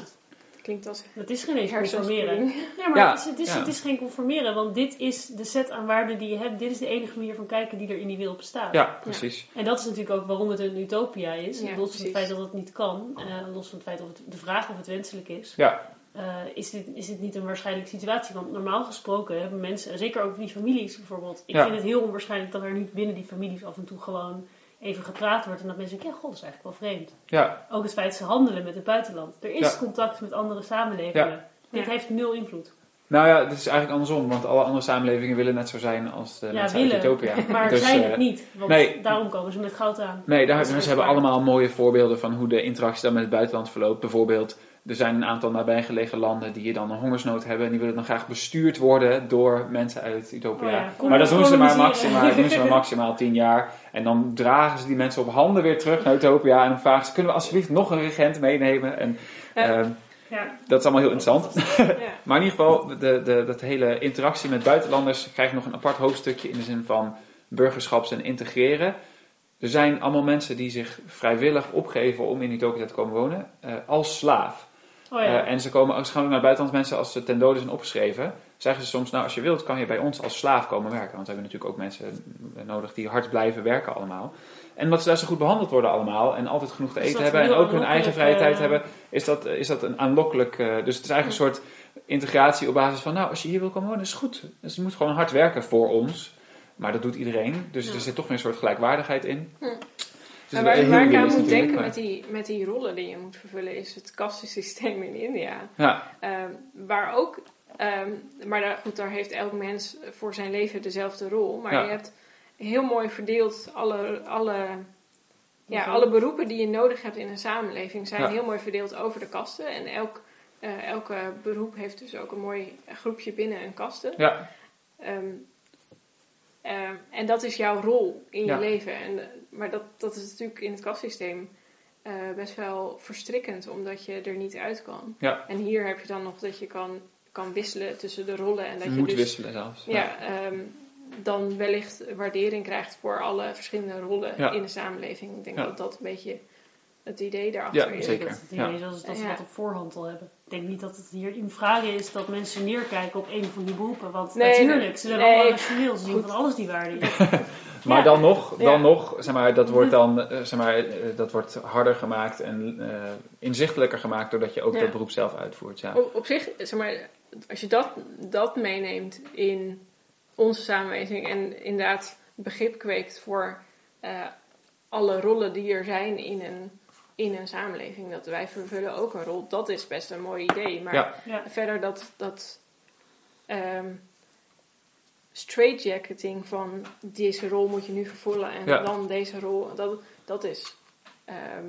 Klinkt als Het is geen eens conformeren. Ja, maar het, is, het, is, het is geen conformeren, want dit is de set aan waarden die je hebt. Dit is de enige manier van kijken die er in die wereld bestaat. Ja, precies. En dat is natuurlijk ook waarom het een utopia is. los van het feit dat het niet kan, uh, los van het feit of het, de vraag of het wenselijk is. Ja. Uh, is, dit, is dit niet een waarschijnlijke situatie? Want normaal gesproken hebben mensen, zeker ook die families bijvoorbeeld. Ik vind het heel onwaarschijnlijk dat er niet binnen die families af en toe gewoon even gepraat wordt en dat mensen denken, ja, god, dat is eigenlijk wel vreemd. Ja. Ook het feit dat ze handelen met het buitenland. Er is contact met andere samenlevingen. Dit heeft nul invloed. Nou ja, het is eigenlijk andersom, want alle andere samenlevingen willen net zo zijn als de ja, willen, Utopia. maar dus, zijn het eh, niet, want nee, daarom komen ze met goud aan. Nee, daar, ze hebben allemaal mooie voorbeelden van hoe de interactie dan met het buitenland verloopt. Bijvoorbeeld, er zijn een aantal nabijgelegen landen die dan een hongersnood hebben en die willen dan graag bestuurd worden door mensen uit Utopia. Oh maar dat doen ze maar, maximaal, doen ze maar maximaal tien jaar. En dan dragen ze die mensen op handen weer terug naar Utopia en dan vragen ze, kunnen we alsjeblieft nog een regent meenemen? En, ja. Uh, ja. Dat is allemaal heel interessant. maar in ieder geval, de, de, dat hele interactie met buitenlanders krijgt nog een apart hoofdstukje in de zin van burgerschaps- en integreren. Er zijn allemaal mensen die zich vrijwillig opgeven om in Utopia te komen wonen uh, als slaaf. Oh ja. uh, en ze, komen, ook naar buitenlandse mensen als ze ten dode zijn opgeschreven. Zeggen ze soms, nou als je wilt kan je bij ons als slaaf komen werken. Want we hebben natuurlijk ook mensen nodig die hard blijven werken allemaal. En omdat ze daar zo goed behandeld worden allemaal en altijd genoeg te eten hebben en ook hun eigen vrije tijd hebben, is dat, is dat een aanlokkelijk. Uh, dus het is eigenlijk een soort integratie op basis van, nou als je hier wil komen wonen is het goed. Dus je moet gewoon hard werken voor ons. Maar dat doet iedereen. Dus er zit toch weer een soort gelijkwaardigheid in. Hm. Dus waar, waar ik aan moet denken met die, met die rollen die je moet vervullen, is het kastensysteem in India. Ja. Um, waar ook, um, maar daar, goed, daar heeft elk mens voor zijn leven dezelfde rol. Maar je hebt heel mooi verdeeld alle, alle, ja, alle beroepen die je nodig hebt in een samenleving, zijn heel mooi verdeeld over de kasten. En elk, uh, elke beroep heeft dus ook een mooi groepje binnen een kasten. Ja. Um, uh, en dat is jouw rol in je leven. En, maar dat, dat is natuurlijk in het kastsysteem uh, best wel verstrikkend, omdat je er niet uit kan. Ja. En hier heb je dan nog dat je kan, kan wisselen tussen de rollen. En dat je, moet dus, wisselen zelfs. Ja, um, dan wellicht waardering krijgt voor alle verschillende rollen in de samenleving. Ik denk dat dat een beetje het idee daarachter ja, is. Zeker. Dat het idee ja. is dat ze dat op voorhand al hebben. Ik denk niet dat het hier in vraag is dat mensen neerkijken op een van die beroepen. Want nee, natuurlijk, ze zijn nee. allemaal rationeel. Ze zien van alles die waarde is. maar ja. dan nog, dan nog zeg maar, dat, wordt dan, uh, zeg maar, uh, dat wordt harder gemaakt en uh, inzichtelijker gemaakt doordat je ook dat beroep zelf uitvoert. Ja. Op, op zich, zeg maar, als je dat, dat meeneemt in onze samenleving en inderdaad begrip kweekt voor alle rollen die er zijn in een, in een samenleving. Dat wij vervullen ook een rol. Dat is best een mooi idee. Maar Ja. Ja. verder dat, dat ehm straightjacketing van deze rol moet je nu vervullen en Ja. dan deze rol, dat, dat is. ehm,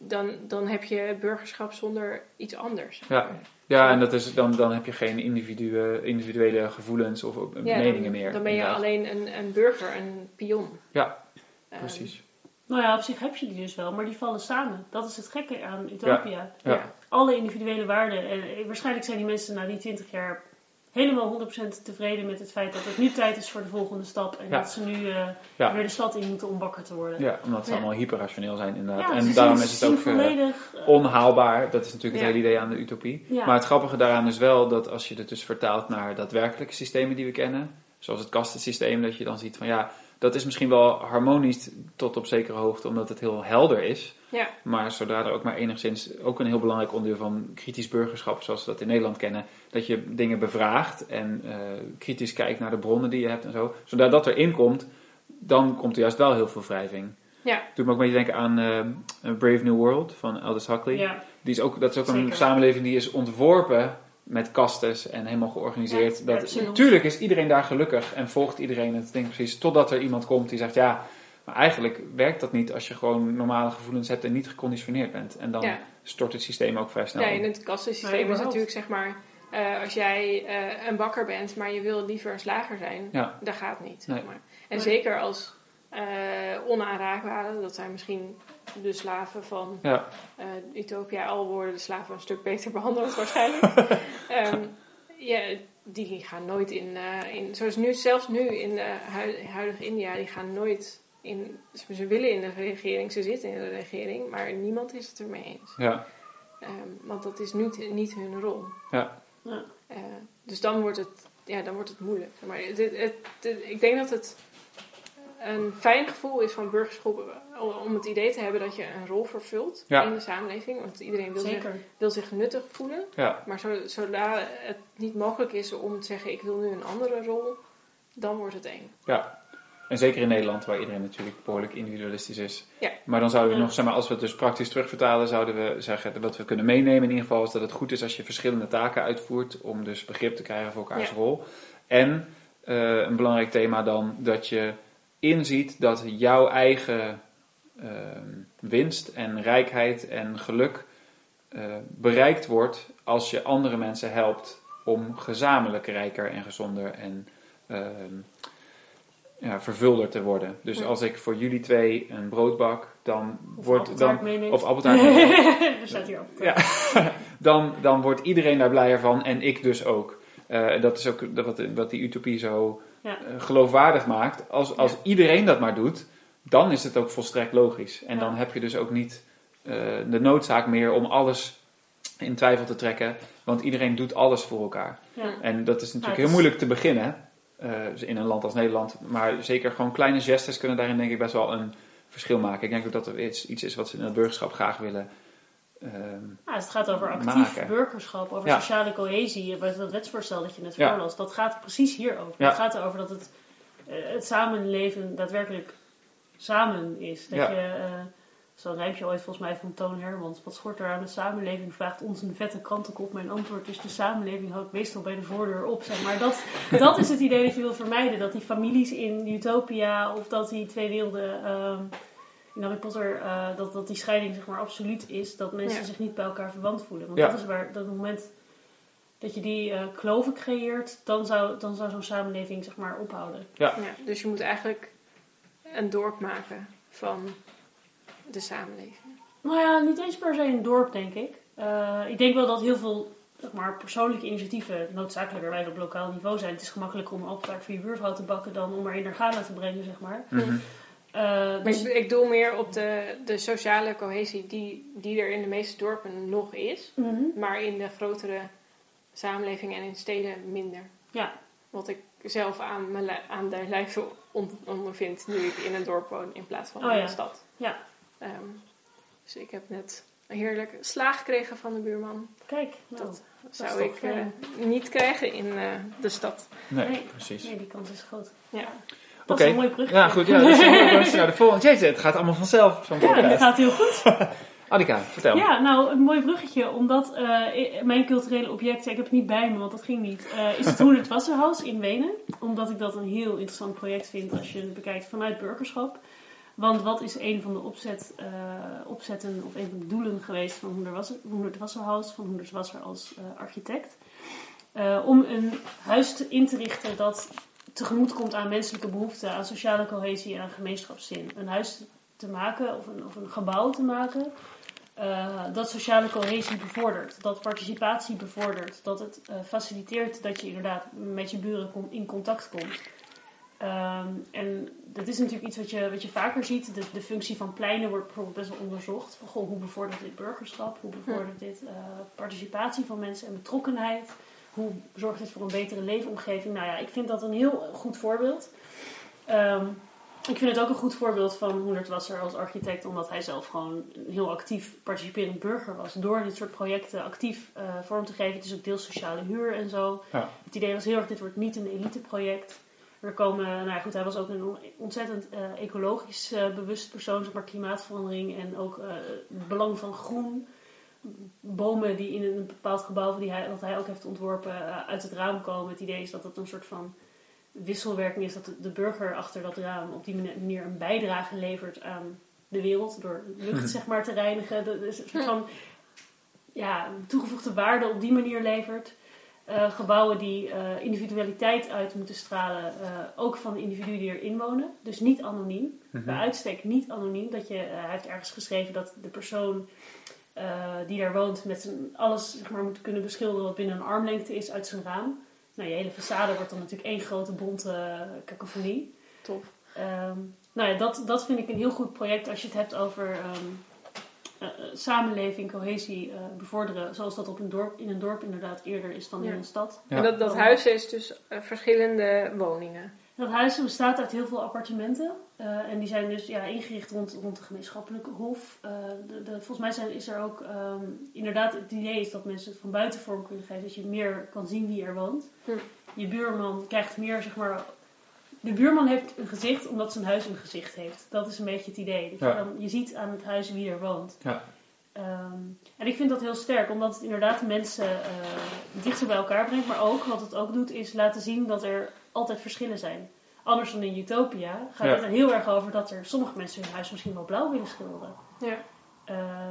dan, dan heb je burgerschap zonder iets anders. Ja. Ja, en dat is, dan, dan heb je geen individue, individuele gevoelens of Ja, meningen dan, meer. Dan ben je inderdaad. alleen een, een burger, een pion. Ja, Ehm, precies. Nou ja, op zich heb je die dus wel, maar die vallen samen. Dat is het gekke aan Utopia. Ja. ja. Alle individuele waarden. En eh, waarschijnlijk zijn die mensen na die 20 jaar helemaal 100% tevreden met het feit dat het nu tijd is voor de volgende stap. En Ja. dat ze nu eh, Ja. weer de stad in moeten om wakker te worden. Ja, omdat ze Ja. allemaal hyperrationeel zijn inderdaad. Ja, en daarom is het ook eh, volledig... eh, onhaalbaar. Dat is natuurlijk het hele idee aan de utopie. Ja. Maar het grappige daaraan is wel dat als je het dus vertaalt naar daadwerkelijke systemen die we kennen, zoals het kastensysteem, dat je dan ziet van ja, dat is misschien wel harmonisch tot op zekere hoogte, omdat het heel helder is. Ja. Maar zodra er ook maar enigszins ook een heel belangrijk onderdeel van kritisch burgerschap, zoals we dat in Nederland kennen, dat je dingen bevraagt en eh, kritisch kijkt naar de bronnen die je hebt en zo. Zodra dat erin komt, dan komt er juist wel heel veel wrijving. Ja. Doet me ook een beetje denken aan eh, Brave New World van Aldous Huxley. ja. Die is ook, dat is ook een samenleving die is ontworpen met kastes en helemaal georganiseerd. Ja, dat, natuurlijk is iedereen daar gelukkig en volgt iedereen het ding precies. Totdat er iemand komt die zegt ja, maar eigenlijk werkt dat niet als je gewoon normale gevoelens hebt en niet geconditioneerd bent. En dan Ja. stort het systeem ook vrij snel. Ja, om. in het kastensysteem is natuurlijk zeg maar, eh, als jij eh, een bakker bent, maar je wil liever een slager zijn, Ja. dat gaat niet. Nee. Zeg maar. En Nee. zeker als eh onaanraakbare, dat zijn misschien de slaven van Ja, eh, Utopia, al worden de slaven een stuk beter behandeld waarschijnlijk. Ehm, ja, die gaan nooit in, eh, in, zoals nu, zelfs nu in eh, hui- huidige India, die gaan nooit in, ze willen in de regering, ze zitten in de regering, maar niemand is het ermee eens. ja, Ehm, want dat is niet, niet hun rol. ja, Ja. Eh, dus dan wordt het, ja, dan wordt het moeilijk. Maar het, het, het- het- ik denk dat het een fijn gevoel is van burgerschap om- om het idee te hebben dat je een rol vervult Ja. in de samenleving. Want iedereen wil zich, wil zich nuttig voelen. ja, Maar zo, zodra het niet mogelijk is om te zeggen ik wil nu een andere rol, dan wordt het eng. ja. En zeker in Nederland, waar iedereen natuurlijk behoorlijk individualistisch is. Ja. Maar dan zouden we nog, zeg maar, als we het dus praktisch terugvertalen, zouden we zeggen, wat we kunnen meenemen in ieder geval, is dat het goed is als je verschillende taken uitvoert, om dus begrip te krijgen voor elkaars Ja. rol. En eh, een belangrijk thema dan, dat je inziet dat jouw eigen ehm, winst en rijkheid en geluk eh, bereikt wordt als je andere mensen helpt om gezamenlijk rijker en gezonder en ehm, ja, vervulder te worden. Dus Ja. als ik voor jullie twee een brood bak, dan Of wordt dan of appeltaart meeneemt, staat hier op. Ja. dan, dan wordt iedereen daar blijer van en ik dus ook. Eh, dat is ook wat, wat die utopie zo Ja. eh, geloofwaardig maakt. Als, als Ja. iedereen dat maar doet, dan is het ook volstrekt logisch. En Ja. dan heb je dus ook niet eh, de noodzaak meer om alles in twijfel te trekken. Want iedereen doet alles voor elkaar. En dat is natuurlijk het heel moeilijk te beginnen. Eh, in een land als Nederland. Maar zeker gewoon kleine gestes kunnen daarin denk ik best wel een verschil maken. Ik denk ook dat er iets, iets is wat ze in het burgerschap graag willen. ehm, Ja, het gaat over actief Maken. burgerschap, over Ja. sociale cohesie. Dat wetsvoorstel dat je net Ja. voorlas, dat gaat precies hierover. Het gaat erover dat het, eh, het samenleven daadwerkelijk samen is. Dat je, eh, zo'n rijmpje ooit volgens mij van Toon Hermans. Wat schort er aan de samenleving? Vraagt ons een vette krantenkop. Mijn antwoord is de samenleving houdt meestal bij de voordeur op. Zeg maar. dat, dat is het idee dat je wil vermijden. Dat die families in Utopia of dat die twee werelden... ehm, in Harry Potter, eh, dat, dat die scheiding zeg maar absoluut is. Dat mensen Ja. zich niet bij elkaar verwant voelen. Want Ja. dat is waar, dat moment dat je die eh, kloven creëert, dan zou, dan zou zo'n samenleving zeg maar ophouden. Ja, dus je moet eigenlijk een dorp maken van de samenleving. Nou ja, niet eens per se een dorp, denk ik. Eh, ik denk wel dat heel veel zeg maar, persoonlijke initiatieven noodzakelijkerwijs op lokaal niveau zijn. Het is gemakkelijker om een appeltaart voor je buurvrouw te bakken dan om er in Ghana te brengen, zeg maar. mhm. Eh, Maar dus, ik, ik doel meer op de, de sociale cohesie die, die er in de meeste dorpen nog is. Mhm. Maar in de grotere samenleving en in steden minder. Ja, Wat ik zelf aan, mijn aan de on- ondervind nu ik in een dorp woon in plaats van Oh in ja. een stad. ja. Ehm, dus ik heb net een heerlijk slaag gekregen van de buurman. Kijk, nou, Dat is zou ik fijn. eh, niet krijgen in eh, de stad. Nee, Nee. precies. nee, die kans is groot. Ja. Dat is een mooi brug. Ja, goed. Ja, dus we naar de volgende. Jeetje, het gaat allemaal vanzelf. Zo'n ja, het gaat heel goed. Annika, vertel. Ja, nou, een mooi bruggetje. Omdat uh, mijn culturele objecten, ik heb het niet bij me, want dat ging niet, uh, is het Hoendert Wasserhaus in Wenen. Omdat ik dat een heel interessant project vind als je het bekijkt vanuit burgerschap. Want wat is een van de opzet, uh, opzetten of een van de doelen geweest van Hoendert Wasserhaus, van Hoendert Wasser als architect? om een huis in te richten dat tegemoet komt aan menselijke behoeften, aan sociale cohesie en aan gemeenschapszin. Een huis te maken of een, of een gebouw te maken dat sociale cohesie bevordert, dat participatie bevordert, dat het faciliteert dat je inderdaad met je buren in contact komt. Um, en dat is natuurlijk iets wat je, wat je vaker ziet. De, de functie van pleinen wordt bijvoorbeeld best wel onderzocht. Van, goh, hoe bevordert dit burgerschap? Hoe bevordert dit uh, participatie van mensen en betrokkenheid? Hoe zorgt dit voor een betere leefomgeving? Nou ja, ik vind dat een heel goed voorbeeld. Um, ik vind het ook een goed voorbeeld van Hoendert Wasser als architect, omdat hij zelf gewoon een heel actief participerend burger was. Door dit soort projecten actief uh, vorm te geven. Het is ook deels sociale huur en zo. Ja. Het idee was heel erg, dit wordt niet een eliteproject. Er komen, nou ja, goed, hij was ook een ontzettend uh, ecologisch uh, bewust persoon, zeg maar klimaatverandering en ook het belang van groen. Bomen die in een bepaald gebouw die hij, dat hij ook heeft ontworpen uit het raam komen. Het idee is dat het een soort van wisselwerking is dat de burger achter dat raam op die manier een bijdrage levert aan de wereld door lucht zeg maar te reinigen. Dat is een soort van ja, toegevoegde waarde op die manier levert. Uh, gebouwen die uh, individualiteit uit moeten stralen, uh, ook van de individuen die erin wonen. Dus niet anoniem. Mhm. Bij uitstek niet anoniem. Dat je, hij heeft ergens geschreven dat de persoon die daar woont met zijn alles zeg maar, moet kunnen beschilderen wat binnen een armlengte is uit zijn raam. Nou, je hele façade wordt dan natuurlijk één grote bonte cacophonie. Top. Um, nou ja, dat, dat vind ik een heel goed project als je het hebt over um, uh, samenleving, cohesie uh, bevorderen. Zoals dat op een dorp, in een dorp inderdaad eerder is dan in een stad. Ja. En dat, dat huis is dus uh, verschillende woningen. Dat huis bestaat uit heel veel appartementen. Uh, en die zijn dus ja, ingericht rond, rond de gemeenschappelijke hof. Uh, de, de, volgens mij zijn, is er ook um, inderdaad het idee is dat mensen het van buiten vorm kunnen geven. Dat je meer kan zien wie er woont. Hm. Je buurman krijgt meer, zeg maar. De buurman heeft een gezicht omdat zijn huis een gezicht heeft. Dat is een beetje het idee. Dat ja. je, dan, je ziet aan het huis wie er woont. Ja. Um, en ik vind dat heel sterk, omdat het inderdaad mensen uh, dichter bij elkaar brengt. Maar ook, wat het ook doet, is laten zien dat er altijd verschillen zijn. Anders dan in Utopia gaat het er heel erg over dat er sommige mensen hun huis misschien wel blauw willen schilderen. Ja.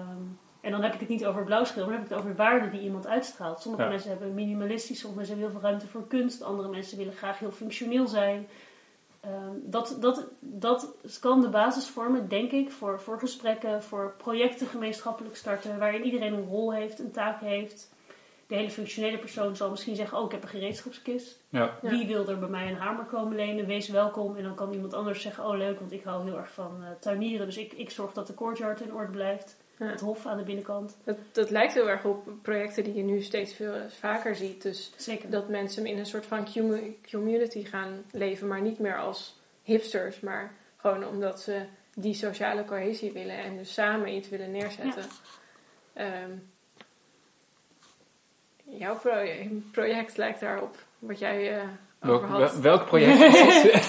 Um, en dan heb ik het niet over blauw schilderen, dan heb ik het over waarden die iemand uitstraalt. Sommige mensen hebben minimalistisch, sommige mensen hebben heel veel ruimte voor kunst, andere mensen willen graag heel functioneel zijn. Um, dat, dat, dat kan de basis vormen, denk ik, voor, voor gesprekken, voor projecten gemeenschappelijk starten, waarin iedereen een rol heeft, een taak heeft de hele functionele persoon zal misschien zeggen: Oh, ik heb een gereedschapskist. Ja. Wie wil er bij mij een hamer komen lenen? Wees welkom. En dan kan iemand anders zeggen: Oh, leuk, want ik hou heel erg van uh, tuinieren. Dus ik, ik zorg dat de courtyard in orde blijft. Het hof aan de binnenkant. Dat, dat lijkt heel erg op projecten die je nu steeds veel vaker ziet. Dus Zeker. dat mensen in een soort van community gaan leven, maar niet meer als hipsters, maar gewoon omdat ze die sociale cohesie willen en dus samen iets willen neerzetten. Ja. Um, jouw project lijkt daarop, wat jij uh, welk, over had. Welk project?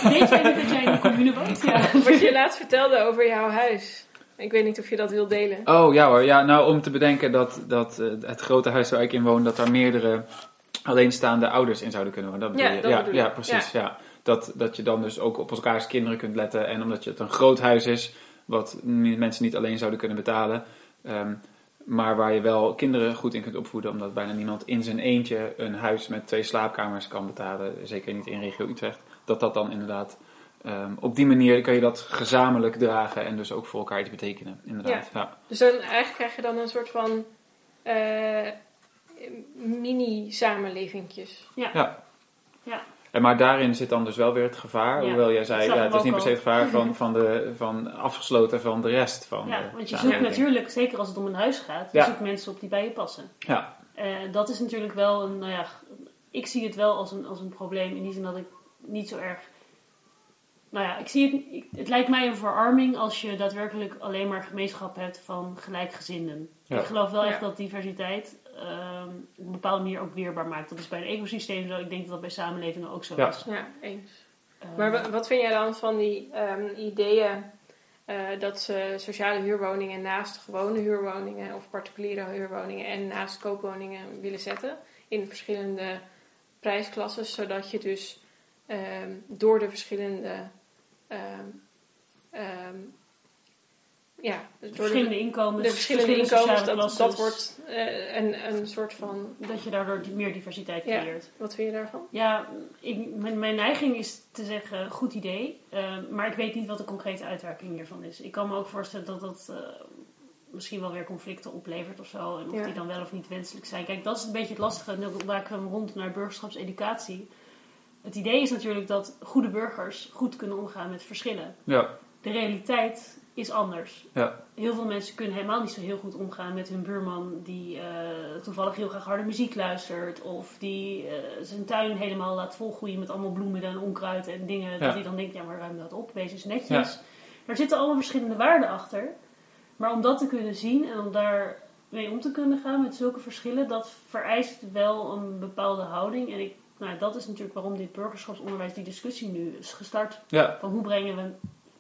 Weet jij niet dat jij in de commune woont? Ja. Wat je laatst vertelde over jouw huis. Ik weet niet of je dat wil delen. Oh ja hoor, ja, nou om te bedenken dat, dat uh, het grote huis waar ik in woon, dat daar meerdere alleenstaande ouders in zouden kunnen wonen. Dat ja, dat ja, ja, precies. Ja. Dat, dat je dan dus ook op elkaars kinderen kunt letten. En omdat je het een groot huis is, wat mensen niet alleen zouden kunnen betalen, um, maar waar je wel kinderen goed in kunt opvoeden, omdat bijna niemand in zijn eentje een huis met twee slaapkamers kan betalen. Zeker niet in regio Utrecht. Dat dat dan inderdaad. Um, op die manier kan je dat gezamenlijk dragen en dus ook voor elkaar iets betekenen. Inderdaad. Ja. Dus dan, eigenlijk krijg je dan een soort van uh, mini-samenlevingjes. Ja. ja. ja. En maar daarin zit dan dus wel weer het gevaar. Hoewel jij zei, ja, het is niet per se het gevaar van, van, de, van afgesloten van de rest. Van ja, want je zoekt natuurlijk, zeker als het om een huis gaat, je zoekt mensen op die bij je passen. Ja. Uh, dat is natuurlijk wel een, nou ja, ik zie het wel als een, als een probleem in die zin dat ik niet zo erg. Nou ja, ik zie het, het lijkt mij een verarming als je daadwerkelijk alleen maar gemeenschap hebt van gelijkgezinden. Ik geloof wel echt dat diversiteit um, op een bepaalde manier ook weerbaar maakt. Dat is bij een ecosysteem zo. Ik denk dat dat bij samenlevingen ook zo is. Ja, eens. Eh, Maar wat vind jij dan van die ehm, ideeën eh, dat ze sociale huurwoningen naast gewone huurwoningen of particuliere huurwoningen en naast koopwoningen willen zetten in verschillende prijsklassen, zodat je dus ehm, door de verschillende ehm, ehm, ja, dus door de, verschillende inkomens, de verschillende inkomens, sociale dat, dat wordt eh, een, een soort van. dat je daardoor meer diversiteit Ja. creëert. Wat vind je daarvan? Ja, ik, mijn, mijn neiging is te zeggen, goed idee. eh, maar ik weet niet wat de concrete uitwerking hiervan is. Ik kan me ook voorstellen dat dat eh, misschien wel weer conflicten oplevert of zo. En of Ja. die dan wel of niet wenselijk zijn. Kijk, dat is een beetje het lastige. En dan maak ik hem rond naar burgerschapseducatie. Het idee is natuurlijk dat goede burgers goed kunnen omgaan met verschillen. Ja, De realiteit is anders. ja, Heel veel mensen kunnen helemaal niet zo heel goed omgaan met hun buurman die eh, toevallig heel graag harde muziek luistert. Of die eh, zijn tuin helemaal laat volgroeien met allemaal bloemen en onkruid en dingen. Ja. Dat hij dan denkt, ja maar ruim dat op, wees eens netjes. Er zitten allemaal verschillende waarden achter. Maar om dat te kunnen zien en om daar mee om te kunnen gaan met zulke verschillen, dat vereist wel een bepaalde houding. En ik, nou, dat is natuurlijk waarom dit burgerschapsonderwijs, die discussie nu is gestart. ja, Van hoe brengen we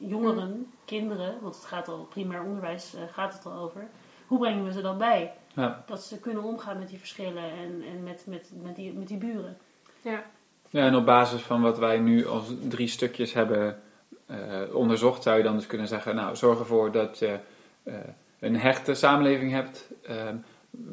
jongeren, kinderen, want het gaat al primair onderwijs, eh, gaat het al over. Hoe brengen we ze dan bij? ja. Dat ze kunnen omgaan met die verschillen en, en met, met, met, die, met die buren. Ja, Ja, en op basis van wat wij nu als drie stukjes hebben eh, onderzocht, zou je dan dus kunnen zeggen: Nou, zorg ervoor dat je eh, een hechte samenleving hebt. ehm,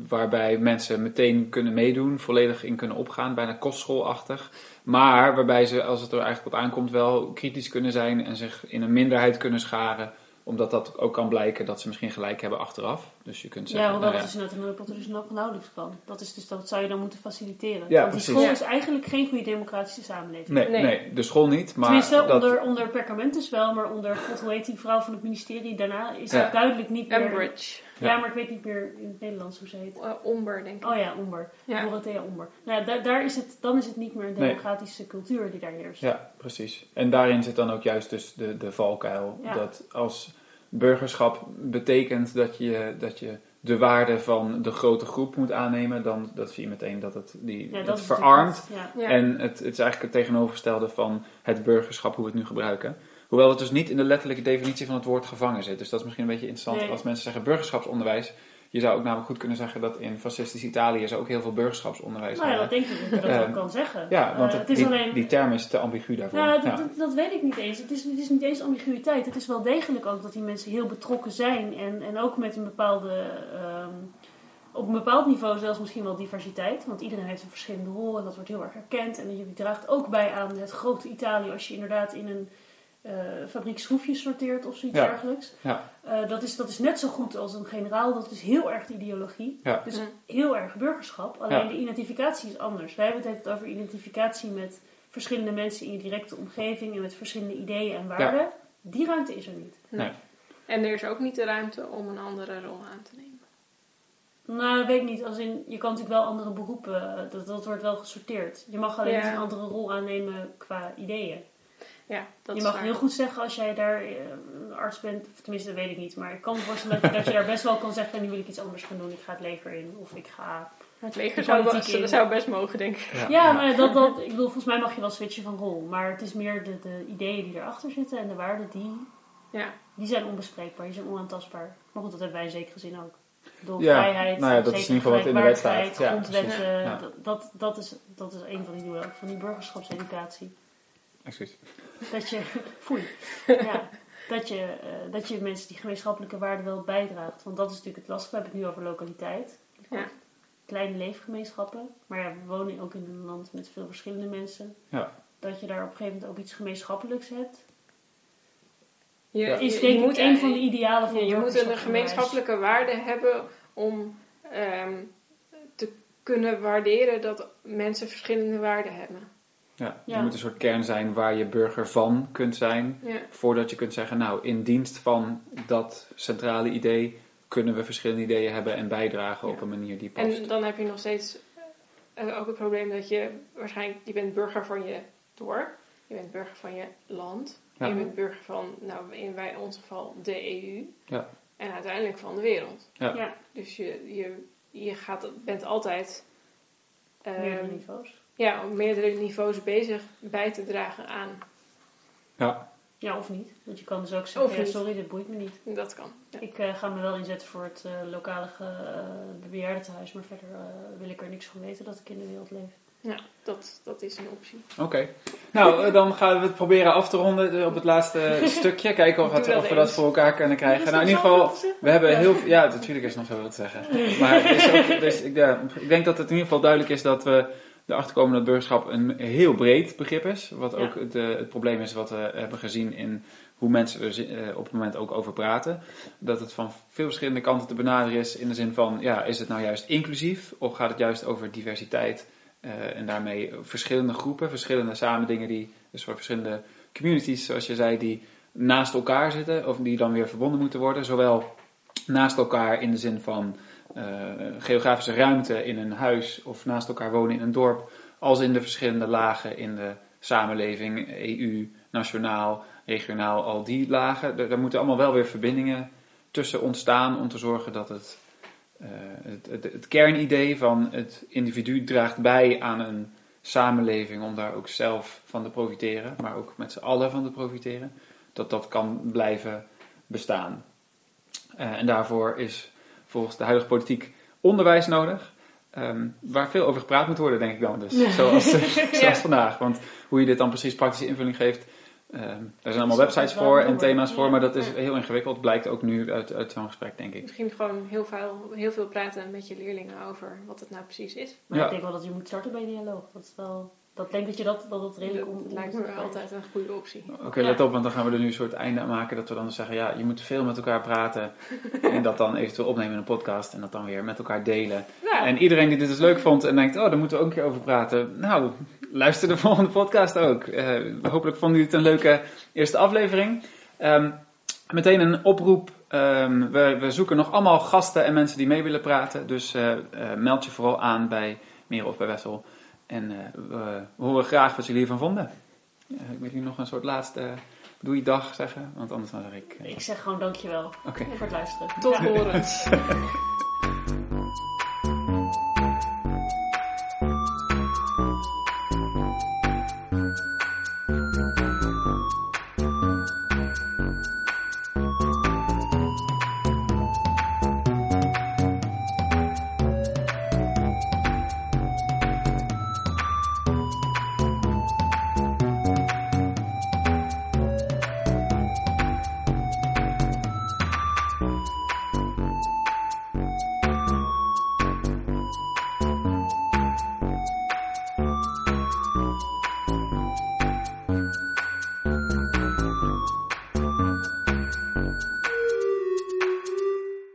waarbij mensen meteen kunnen meedoen, volledig in kunnen opgaan, bijna kostschoolachtig. Maar waarbij ze, als het er eigenlijk op aankomt, wel kritisch kunnen zijn en zich in een minderheid kunnen scharen. Omdat dat ook kan blijken dat ze misschien gelijk hebben achteraf. Dus je kunt zeggen: ja, want nou dat ja, is net een wat er dus nog nauwelijks kan. Dat, is dus, dat zou je dan moeten faciliteren. Ja, want die school Ja. is eigenlijk geen goede democratische samenleving. nee, nee. Nee. de school niet. Maar Tenminste, dat, onder, onder Perkamentus wel, maar onder, god, hoe heet die vrouw van het ministerie daarna, is Ja. het duidelijk niet meer... Ambridge, Ja. Ja. maar ik weet niet meer in het Nederlands hoe ze heet. uh, Omber denk ik. Oh ja, Omber. Ja. Dorothea Omber. Nou ja, daar, daar is het, dan is het niet meer een Nee. democratische cultuur die daar heerst. Ja, precies. En daarin zit dan ook juist dus de, de valkuil. Ja. Dat als burgerschap betekent dat je, dat je de waarde van de grote groep moet aannemen, dan dat zie je meteen dat het, die, Ja, dat verarmt. Ja. Ja. En het, het is eigenlijk het tegenovergestelde van het burgerschap, hoe we het nu gebruiken. Hoewel het dus niet in de letterlijke definitie van het woord gevangen zit. Dus dat is misschien een beetje interessant Nee. als mensen zeggen burgerschapsonderwijs. Je zou ook namelijk goed kunnen zeggen dat in fascistisch Italië ze ook heel veel burgerschapsonderwijs Nou ja, dat denk ik dat je dat Eh, ook kan zeggen. Ja, want Eh, het, is die, alleen... die term is te ambigu daarvoor. Nou, dat, Ja. dat, dat weet ik niet eens. Het is, het is niet eens ambiguïteit. Het is wel degelijk ook dat die mensen heel betrokken zijn. En, en ook met een bepaalde... ehm, op een bepaald niveau zelfs misschien wel diversiteit. Want iedereen heeft een verschillende rol en dat wordt heel erg erkend. En je draagt ook bij aan het grote Italië als je inderdaad in een eh, fabriek schroefjes sorteert of zoiets Ja. dergelijks. Ja. Eh, dat, is, dat is net zo goed als een generaal. Dat is heel erg de ideologie. Ja. Dus heel erg burgerschap. Alleen Ja. de identificatie is anders. Wij hebben het altijd over identificatie met verschillende mensen in je directe omgeving en met verschillende ideeën en waarden. Die ruimte is er niet. Nee. En er is ook niet de ruimte om een andere rol aan te nemen. Nou, dat weet ik niet. Als in, je kan natuurlijk wel andere beroepen, eh, dat, dat wordt wel gesorteerd. Je mag alleen Ja. niet een andere rol aannemen qua ideeën. Ja, dat je is mag waar. heel goed zeggen als jij daar een arts bent, of tenminste dat weet ik niet, maar ik kan me voorstellen dat je, dat je daar best wel kan zeggen, nu wil ik iets anders gaan doen, ik ga het leger in, of ik ga... Het leger zou, in. zou best mogen, denk ik. Ja. Ja, maar dat, dat, ik bedoel, volgens mij mag je wel switchen van rol, maar het is meer de, de ideeën die erachter zitten en de waarden, die, Ja, die zijn onbespreekbaar, die zijn onaantastbaar. Maar goed, dat hebben wij in zekere zin ook. Door Ja, vrijheid, nou ja, dat is in ieder geval wat in de wet staat. Ja, grondwetten. Ja. dat, dat, dat, is, dat is een van die doelen van die burgerschapseducatie. Excuus. Dat je, foei, ja, dat je, eh, dat je mensen die gemeenschappelijke waarden wel bijdraagt. Want dat is natuurlijk het lastige. We hebben het nu over lokaliteit. Ja. Kleine leefgemeenschappen. Maar ja, we wonen ook in een land met veel verschillende mensen. Ja. Dat je daar op een gegeven moment ook iets gemeenschappelijks hebt. je, Ja. Is denk je moet, een van de idealen van Ja, je moet een gemeenschappelijke waarde hebben om ehm, te kunnen waarderen dat mensen verschillende waarden hebben. Ja, Ja. Er moet een soort kern zijn waar je burger van kunt zijn. Ja. Voordat je kunt zeggen, nou, in dienst van dat centrale idee kunnen we verschillende ideeën hebben en bijdragen Ja. op een manier die past. En dan heb je nog steeds eh, ook het probleem dat je waarschijnlijk, je bent burger van je dorp, je bent burger van je land, Ja. je bent burger van, nou in wij, ons geval, de EU Ja. en uiteindelijk van de wereld. Ja. Ja, Dus je, je, je gaat, bent altijd ehm, meerdere niveaus. Ja, op meerdere niveaus bezig bij te dragen aan Ja. Ja, of niet. Want je kan dus ook zeggen, ja, sorry, dit boeit me niet. Dat kan. Ik uh, ga me wel inzetten voor het uh, lokale uh, bejaardentehuis, maar verder wil ik er niks van weten dat ik in de wereld leef. Ja, dat, dat is een optie. Oké. Nou, dan gaan we het proberen af te ronden op het laatste stukje. Kijken of, het, of we dat voor elkaar kunnen krijgen. Nou, in ieder geval, we hebben heel veel... Ja, natuurlijk is nog zo wat te zeggen. Maar het is ook, dus ik, ja, ik denk dat het in ieder geval duidelijk is dat we erachter komen dat burgerschap een heel breed begrip is. Wat ook het, het, probleem is wat we hebben gezien in hoe mensen er op het moment ook over praten. Dat het van veel verschillende kanten te benaderen is. In de zin van, ja, is het nou juist inclusief? Of gaat het juist over diversiteit? Uh, en daarmee verschillende groepen, verschillende samen dingen die, dus voor verschillende communities, zoals je zei, die naast elkaar zitten, of die dan weer verbonden moeten worden. Zowel naast elkaar in de zin van geografische ruimte in een huis of naast elkaar wonen in een dorp, als in de verschillende lagen in de samenleving, EU, nationaal, regionaal, al die lagen. Daar, moeten allemaal wel weer verbindingen tussen ontstaan om te zorgen dat het, uh, het, het, het, kernidee van het individu draagt bij aan een samenleving om daar ook zelf van te profiteren, maar ook met z'n allen van te profiteren, dat dat kan blijven bestaan. Uh, en daarvoor is volgens de huidige politiek onderwijs nodig. Um, waar veel over gepraat moet worden, denk ik dan. Dus, Zoals, uh, zoals ja. vandaag. Want hoe je dit dan precies praktische invulling geeft. Um, er zijn allemaal websites voor en thema's voor, maar dat is heel ingewikkeld. Blijkt ook nu uit, uit zo'n gesprek, denk ik. Misschien gewoon heel veel, heel veel praten met je leerlingen over wat het nou precies is. Maar ik denk wel dat je moet starten bij een dialoog. Dat is wel dat denk dat je dat, dat het redelijk om. lijkt me altijd een goede optie. Oké, let op, want dan gaan we er nu een soort einde aan maken. Dat we dan zeggen, ja, je moet veel met elkaar praten. en dat dan eventueel opnemen in een podcast. En dat dan weer met elkaar delen. En iedereen die dit dus leuk vond en denkt, oh, daar moeten we ook een keer over praten. Nou, luister de volgende podcast ook. Uh, hopelijk vonden jullie het een leuke eerste aflevering. Um, meteen een oproep. Um, we, we, zoeken nog allemaal gasten en mensen die mee willen praten. Dus uh, uh, meld je vooral aan bij Meer of bij Wessel. En uh, we, horen graag wat jullie hiervan vonden. Uh, ik wil jullie nog een soort laatste doei dag zeggen, want anders dan zeg ik... Ik zeg gewoon dankjewel okay. voor het luisteren. Tot ja.